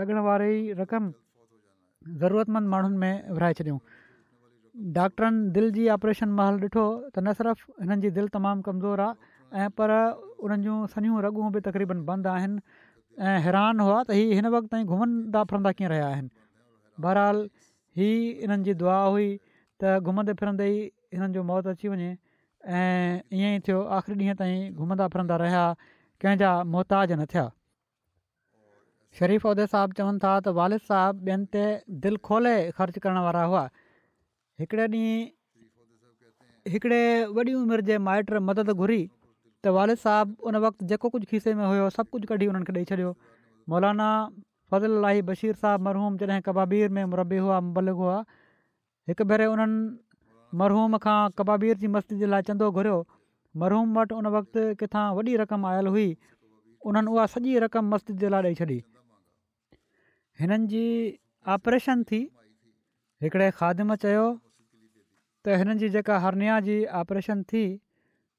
लॻण वारी रक़म ज़रूरतमंद माण्हुनि में विराए छॾियऊं डॉक्टरनि दिलि जी ऑपरेशन महल ॾिठो त न सिर्फ़ु हिननि जी दिलि तमामु कमज़ोरु आहे ऐं पर उन्हनि जूं सन्यूं रॻूं बि तक़रीबनि बंदि आहिनि ऐं हैरान हुआ त हीअ हिन वक़्ति ताईं घुमंदा फिरंदा कीअं रहिया आहिनि बहरहाल हीअ हिननि दुआ हुई त घुमंदे फिरंदे ई हिननि जो मौति अची वञे ऐं ईअं ई थियो आख़िरी ॾींहं ताईं घुमंदा फिरंदा रहिया कंहिंजा मोहताज न थिया शरीफ़ उहिदे साहब चवनि था त वालिद साहिबु ॿियनि ते दिलि खोले ख़र्चु करण वारा हुआ हिकिड़े ॾींहुं हिकिड़े वॾी उमिरि जे माइट मदद घुरी त वालिद साहिबु उन वक़्तु जेको कुझु खीसे में हुयो सभु कुझु कढी हुननि खे ॾेई छॾियो मौलाना फज़लाही बशीर साहबु मरहूम जॾहिं कबाबीर में मुरबी हुआ मुबलिक हुआ हिकु भेरे उन्हनि मरहूम खां कबाबीर जी मस्जिद जे लाइ चंदो घुरियो मरहूम वटि उन वक़्तु किथां वॾी रक़म आयल हुई उन्हनि उहा सॼी रक़म मस्जिद जे लाइ ॾेई छॾी हिननि जी थी हिकिड़े खादिम चयो त हिननि जी जेका हरनिया जी ऑपरेशन थी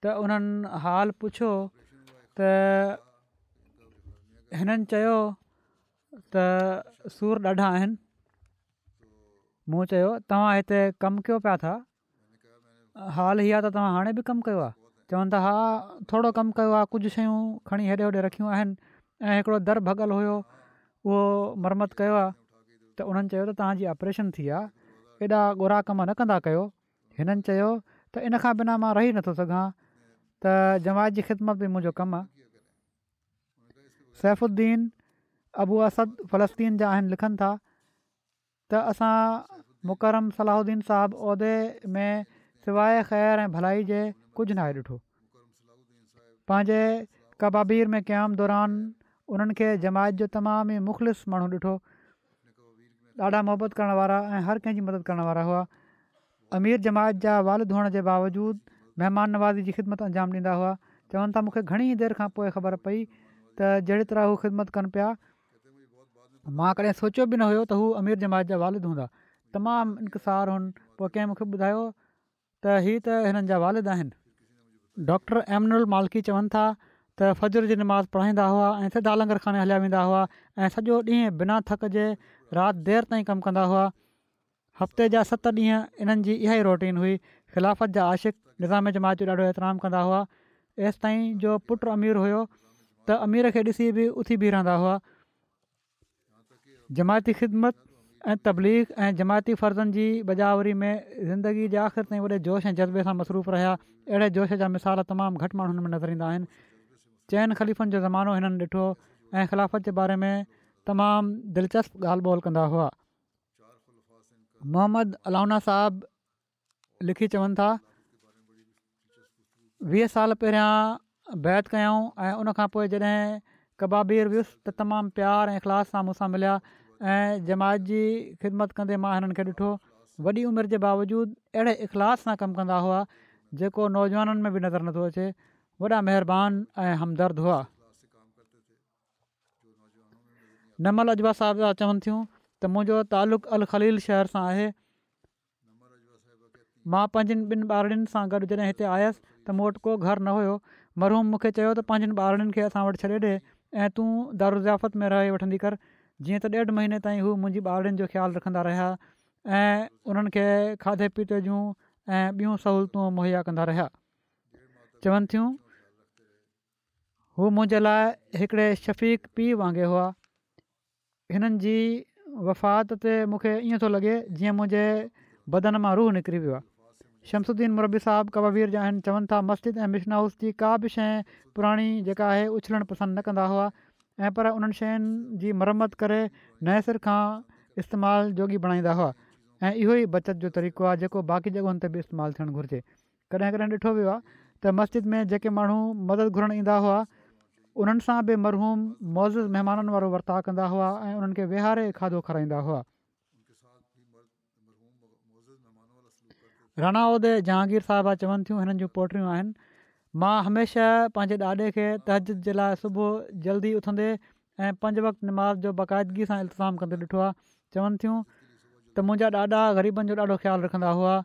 त उन्हनि हाल पुछियो त हिननि चयो त मूं चयो तव्हां हिते कमु कयो पिया था हाल हीअ आहे त तव्हां हाणे बि कमु कयो आहे चवनि था हा थोरो कमु कयो आहे कुझु शयूं खणी हेॾे होॾे रखियूं आहिनि ऐं हिकिड़ो दर भॻल हुयो उहो मरमत कयो आहे त उन्हनि चयो त तव्हांजी ऑपरेशन थी आहे हेॾा कम न कंदा कयो हिननि चयो त इन खां बिना मां रही नथो सघां त जमायत जी ख़िदमत बि मुंहिंजो कमु सैफुद्दीन अबू असद फ़लस्तीन जा आहिनि था त असां मुकरम सलाहुद्दीन साहबु उहिदे में सवाइ ख़ैर ऐं भलाई जे कुझु न आहे ॾिठो पंहिंजे कबाबीर में क़याम दौरान उन्हनि खे जमायत जो तमामु ई मुख़लिस माण्हू ॾिठो ॾाढा मुहबत करण वारा ऐं हर कंहिंजी मदद करण वारा हुआ अमीर जमायत जा वालिद धोअण जे बावजूदि महिमान नवाज़ी जी ख़िदमत अंजाम ॾींदा हुआ चवनि था मूंखे घणी देरि खां पोइ ख़बर पई त जहिड़ी तरह हू ख़िदमत कनि पिया मां कॾहिं सोचियो बि न हुयो त हू अमीर जमात जा वालिद हूंदा तमामु इंकसार हुननि पोइ कंहिं मूंखे ॿुधायो त हीअ त हिननि जा वालिद आहिनि डॉक्टर एमनुल मालकी चवनि था त फजर जी नमाज़ पढ़ाईंदा हुआ ऐं सिधा लंगर खाने हलिया वेंदा हुआ ऐं सॼो ॾींहुं बिना थक जे राति देरि ताईं कमु कंदा हुआ हफ़्ते जा सत ॾींहं इन्हनि जी इहा ई रोटीन हुई ख़िलाफ़त जा आशिक निज़ाम जमात जो ॾाढो एतिराम कंदा हुआ एसि ताईं जो पुटु अमीर हुयो त अमीर खे ॾिसी बि उथी बीह रहंदा हुआ जमायती ख़िदमत ऐं तबलीग ऐं जमायती फ़र्ज़नि जी बजावरी में ज़िंदगी जे आख़िर ताईं वॾे जोश ऐं जज़्बे सां मसरूफ़ रहिया अहिड़े जोश जा मिसाल तमामु घटि माण्हुनि में नज़र ईंदा आहिनि चइनि ख़लीफ़नि जो ज़मानो हिननि ॾिठो ऐं ख़िलाफ़त जे बारे में तमामु दिलचस्प ॻाल्हि ॿोल कंदा हुआ मोहम्मद अलाउना साहबु लिखी चवनि था वीह साल पहिरियां बैत कयूं ऐं उनखां पोइ कबाबीर वियुसि त तमामु प्यार ऐं इख़लाश सां मूंसां मिलिया ऐं जमायत जी ख़िदमत कंदे मां हिननि खे ॾिठो वॾी उमिरि जे बावजूदि अहिड़े इख़लाफ़ सां कमु कंदा हुआ जेको नौजवाननि में बि नज़र नथो अचे वॾा महिरबानी ऐं हमदर्द हुआ नमल अजबा साहिब जा चवनि थियूं त मुंहिंजो तालुक़ु अल ख़लील शहर सां आहे मां पंहिंजनि ॿिनि ॿारनि सां गॾु जॾहिं हिते आयसि त मूं वटि को घर न हुयो मरहूम मूंखे चयो त पंहिंजनि ॿारनि खे असां वटि छॾे ऐं तूं दारू ज़ियाफ़त में रहे वठंदी कर जीअं त ॾेढ महीने ताईं हू मुंहिंजी ॿारनि जो ख़्यालु रखंदा रहिया ऐं उन्हनि खे खाधे पीते जूं ऐं ॿियूं सहूलियतूं मुहैया कंदा रहिया चवनि थियूं हू मुंहिंजे लाइ हिकिड़े शफ़ीक पीउ वांगुरु हुआ हिननि जी वफ़ात ते मूंखे ईअं थो लॻे जीअं मुंहिंजे बदन मां रूह निकिरी वियो आहे शमसुद्दीन मुरबी साहब कबाबीर जा आहिनि चवनि था मस्जिद ऐं हाउस जी का बि शइ पुराणी जेका आहे उछलणु पसंदि न कंदा हुआ ऐं पर उन्हनि शयुनि जी मरम्मत करे नए सिर खां इस्तेमालु जोगी बणाईंदा हुआ ऐं इहो ई बचति जो तरीक़ो आहे जेको बाक़ी जॻहियुनि ते बि इस्तेमालु थियणु घुरिजे कॾहिं कॾहिं ॾिठो वियो आहे त मस्जिद में जेके माण्हू मदद घुरणु ईंदा हुआ उन्हनि सां बि मरहूम मौज़ महिमाननि वारो वर्ताउ कंदा हुआ ऐं खाधो खाराईंदा हुआ राणा उदय जहांगीर साहिबा चवनि थियूं हिननि जूं पोट्रियूं आहिनि मां हमेशह पंहिंजे ॾाॾे खे तहज जे लाइ सुबुह जल्दी उथंदे ऐं पंज वक़्तु निमाज़ जो बाक़ाइदगी सां इंतिज़ाम कंदे ॾिठो आहे चवनि थियूं त मुंहिंजा ॾाॾा ग़रीबनि जो ॾाढो ख़्यालु रखंदा हुआ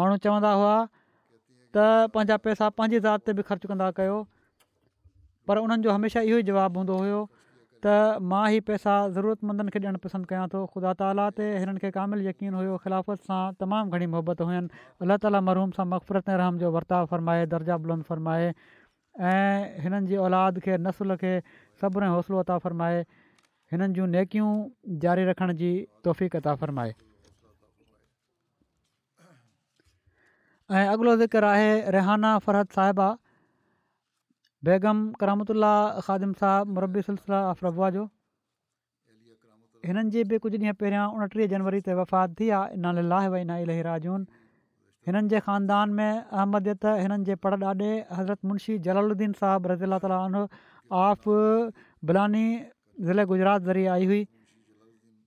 माण्हू चवंदा हुआ त पंहिंजा पैसा पंहिंजी ज़ात ते बि ख़र्चु कंदा कयो पर उन्हनि जो हमेशह इहो ई जवाबु हूंदो हुयो त मां ई पैसा ज़रूरतमंदनि खे ॾियणु पसंदि कयां थो ख़ुदा ताली ते हिननि खे कामिलु यकीन हुयो खिलाफ़त सां तमामु घणी मोहबत हुयूं अलाह ताली मरहूम सां मक़फ़रत रहम जो वर्ताव फ़रमाए दर्जा बुलंद फ़रमाए ऐं हिननि जी औलाद खे नसुल खे सब्र ऐं हौसलो अता फ़रमाए हिननि जूं नेकियूं जारी रखण जी तौफ़ अता फ़रमाए ऐं अॻिलो ज़िक्र आहे रेहाना फ़रहत साहिबा बेगम करामतुल ख़ादिम साहब मुरबी सिलसिला आफ रा जो हिननि जी बि कुझु ॾींहं पहिरियां उणटीह जनवरी ते वफ़ात थी आहे लाह व इना इलाजून हिननि जे ख़ानदान में अहमदियत हिननि जे पर ॾाॾे हज़रत मुंशी जलालुद्दीन साहबु रज़ीला ताल आफ़ बिलानी ज़िले गुजरात ज़रिए आई हुई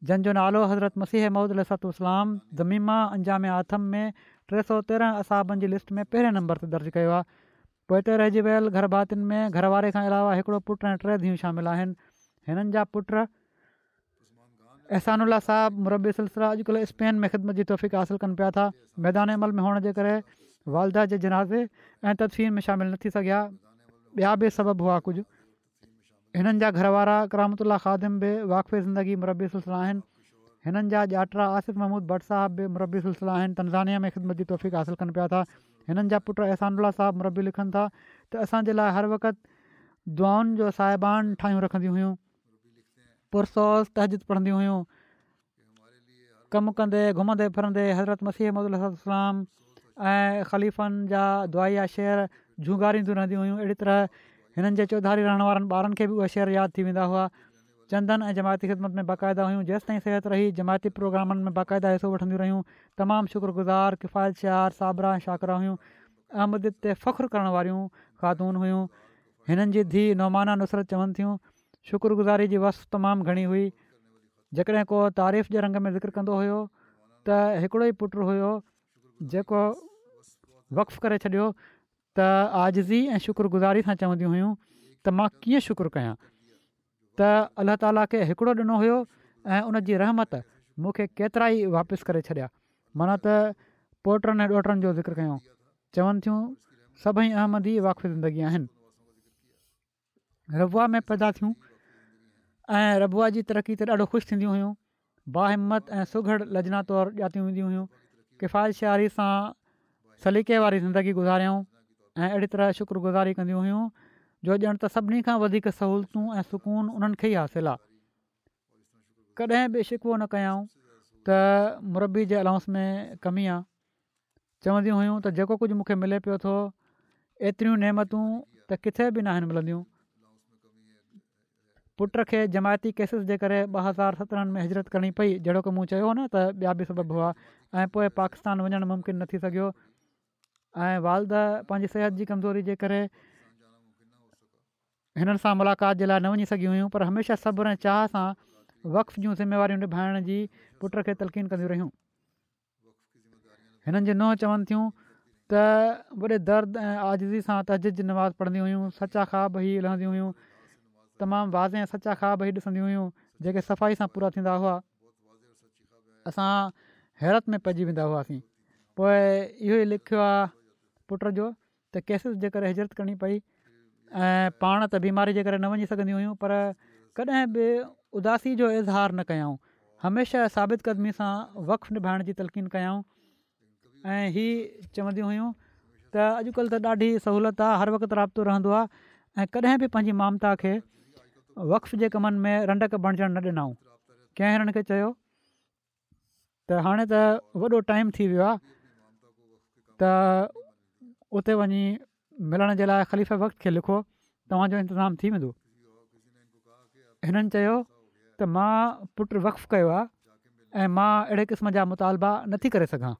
जंहिंजो नालो हज़रत मसीह महूदल लसत इस्लाम ज़मीमा अंजाम आथम में टे सौ तेरहं असाबनि जी लिस्ट में पहिरें नंबर ते दर्ज कयो आहे पोइ ते रहिजी वियल घर में घरवारे खां अलावा हिकिड़ो पुट ऐं टे धीअ शामिल आहिनि हिननि जा पुट एहसानुला साहिब मुरबी सिलसिला अॼुकल्ह स्पेन में ख़िदमत जी तौफ़ीक़ हासिलु कनि पिया था मैदान अमल में हुअण जे करे वालदा जे जनाज़े ऐं तदफ़ीन में शामिलु न थी सघिया ॿिया बि सबब हुआ कुझु हिननि जा घरवारा करामतुल्ला ख़ादिम बि वाक़फ़े ज़िंदगी मुरबी सिलसिला आहिनि हिननि जा ॼटा आसिफ़ महमूद भट साहब बि मुरबी सिलसिला आहिनि तनज़ाया में ख़िदमत जी तौफ़ीक़ हासिलु कनि पिया था हिननि जा पुट अहसानुल्ला साहिब मुरबी लिखनि था त असांजे लाइ हर वक़्तु दुआनि जो साहिबान ठाहियूं रखंदी हुयूं पुरसो तहजीद पढ़ंदी हुयूं कमु कंदे घुमंदे फिरंदे हज़रत मसीह अहमद ऐं ख़लीफ़नि जा दुआई शेर झुंगारींदियूं रहंदियूं हुयूं अहिड़ी तरह हिननि जे चौधारी रहण वारनि ॿारनि खे बि उहे शेर यादि थी वेंदा हुआ चंदन ऐं जमायती ख़िदमत में बाक़ाइदा हुयूं जेसिताईं सिहत रही जमायती प्रोग्रामनि में बाक़ाइदा हिसो वठंदियूं रहियूं तमामु शुक्रगुज़ार किफ़ायत शहर साबरा शाकरा शाकराह हुयूं अहमद ते फ़ख़्रु करण वारियूं ख़ातून हुयूं हिननि जी धीउ नौमाना नुसरत चवनि थियूं शुक्रगुज़ारी जी वस तमामु घणी हुई जेकॾहिं को तारीफ़ जे रंग में ज़िक्र कंदो हुयो त हिकिड़ो ई पुटु हुयो जेको वक़ु करे छॾियो त आज़ज़ी ऐं शुक्रगुज़ारी सां चवंदियूं हुयूं त मां कीअं शुक्रु कयां त अलाह ताला खे हिकिड़ो ॾिनो हुयो ऐं उन जी रहमत मूंखे केतिरा ई वापसि करे छॾिया माना त पोटनि ऐं ॾोटनि जो ज़िक्र कयूं चवनि थियूं सभई अहमद ई वाक़ी ज़िंदगी आहिनि रबुआ में पैदा थियूं ऐं रबुआ जी तरक़ी ते ॾाढो ख़ुशि थींदियूं हुयूं बाहिमत ऐं सुघड़ लजनातियूं वेंदियूं हुयूं किफ़ाइतरी सां सलीक़े वारी ज़िंदगी गुज़ारियऊं ऐं अहिड़ी तरह शुक्रगुज़ारी कंदियूं हुयूं जो ॼणु त सभिनी खां वधीक सहूलियतूं ऐं सुकून उन्हनि खे ई हासिलु आहे कॾहिं बि शिकवो न कयऊं त मुरबी जे अलाउंस में कमी आहे चवंदियूं हुयूं त जेको कुझु मूंखे मिले पियो थो एतिरियूं नेमतूं त किथे बि न आहिनि मिलंदियूं पुट खे जमायती केसिस जे करे ॿ हज़ार सत्रहनि में हिजरत करणी पई जहिड़ो की मूं चयो न त ॿिया बि सबबु हुआ ऐं पोइ पाकिस्तान वञणु मुमकिन न थी सघियो ऐं वालद पंहिंजी कमज़ोरी जे करे हिननि सां मुलाक़ात जे लाइ न वञी सघियूं हुयूं पर हमेशह सब्र ऐं चाह सां वक़्फ़ जूं ज़िम्मेवारियूं निभाइण जी पुट खे तलकीन कंदियूं रहियूं हिननि जे नंहं चवनि थियूं त वॾे दर्द ऐं आज़िज़ी सां तजिद नमाज़ पढ़ंदी हुयूं सचा खा बि लहंदी हुयूं तमामु वाज़े ऐं सचा खाॿ ई ॾिसंदी हुयूं जेके सफ़ाई सां पूरा थींदा हुआ असां हैरत में पइजी वेंदा हुआसीं पोइ इहो ई लिखियो आहे पुट जो त केसिस जेकर हिजरत करणी ऐं पाण त बीमारी जे करे न वञी सघंदियूं हुयूं पर कॾहिं बि उदासी जो इज़हार न कयऊं हमेशह साबित क़दमी सां वक़्फ़ निभाइण जी तलक़ीन कयऊं ऐं इहे चवंदियूं हुयूं त अॼुकल्ह त ॾाढी सहूलियत आहे हर वक़्तु राब्तो रहंदो आहे ऐं कॾहिं बि पंहिंजी ममता खे वक़्फ़ जे कमनि में रंडक बणिजणु न ॾिनऊं कंहिं हिननि खे चयो त हाणे त वॾो टाइम थी वियो आहे त उते मिलण जे लाइ ख़लीफ़े वक़्त खे लिखो तव्हांजो इंतिज़ामु थी वेंदो हिननि चयो त मां पुटु वक़्फ़ु कयो आहे ऐं मां अहिड़े क़िस्म जा मुतालबा नथी करे सघां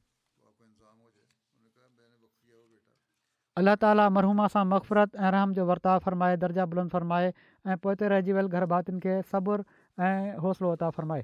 अल्ला ताला मरहूमा सां मक़फ़रत ऐं रहम जो वर्ताव फ़रमाए दर्जा बुलंद फ़रमाए ऐं पोइ रहिजी वियल घर भातियुनि खे सबुरु ऐं हौसलो वर्ता फ़रमाए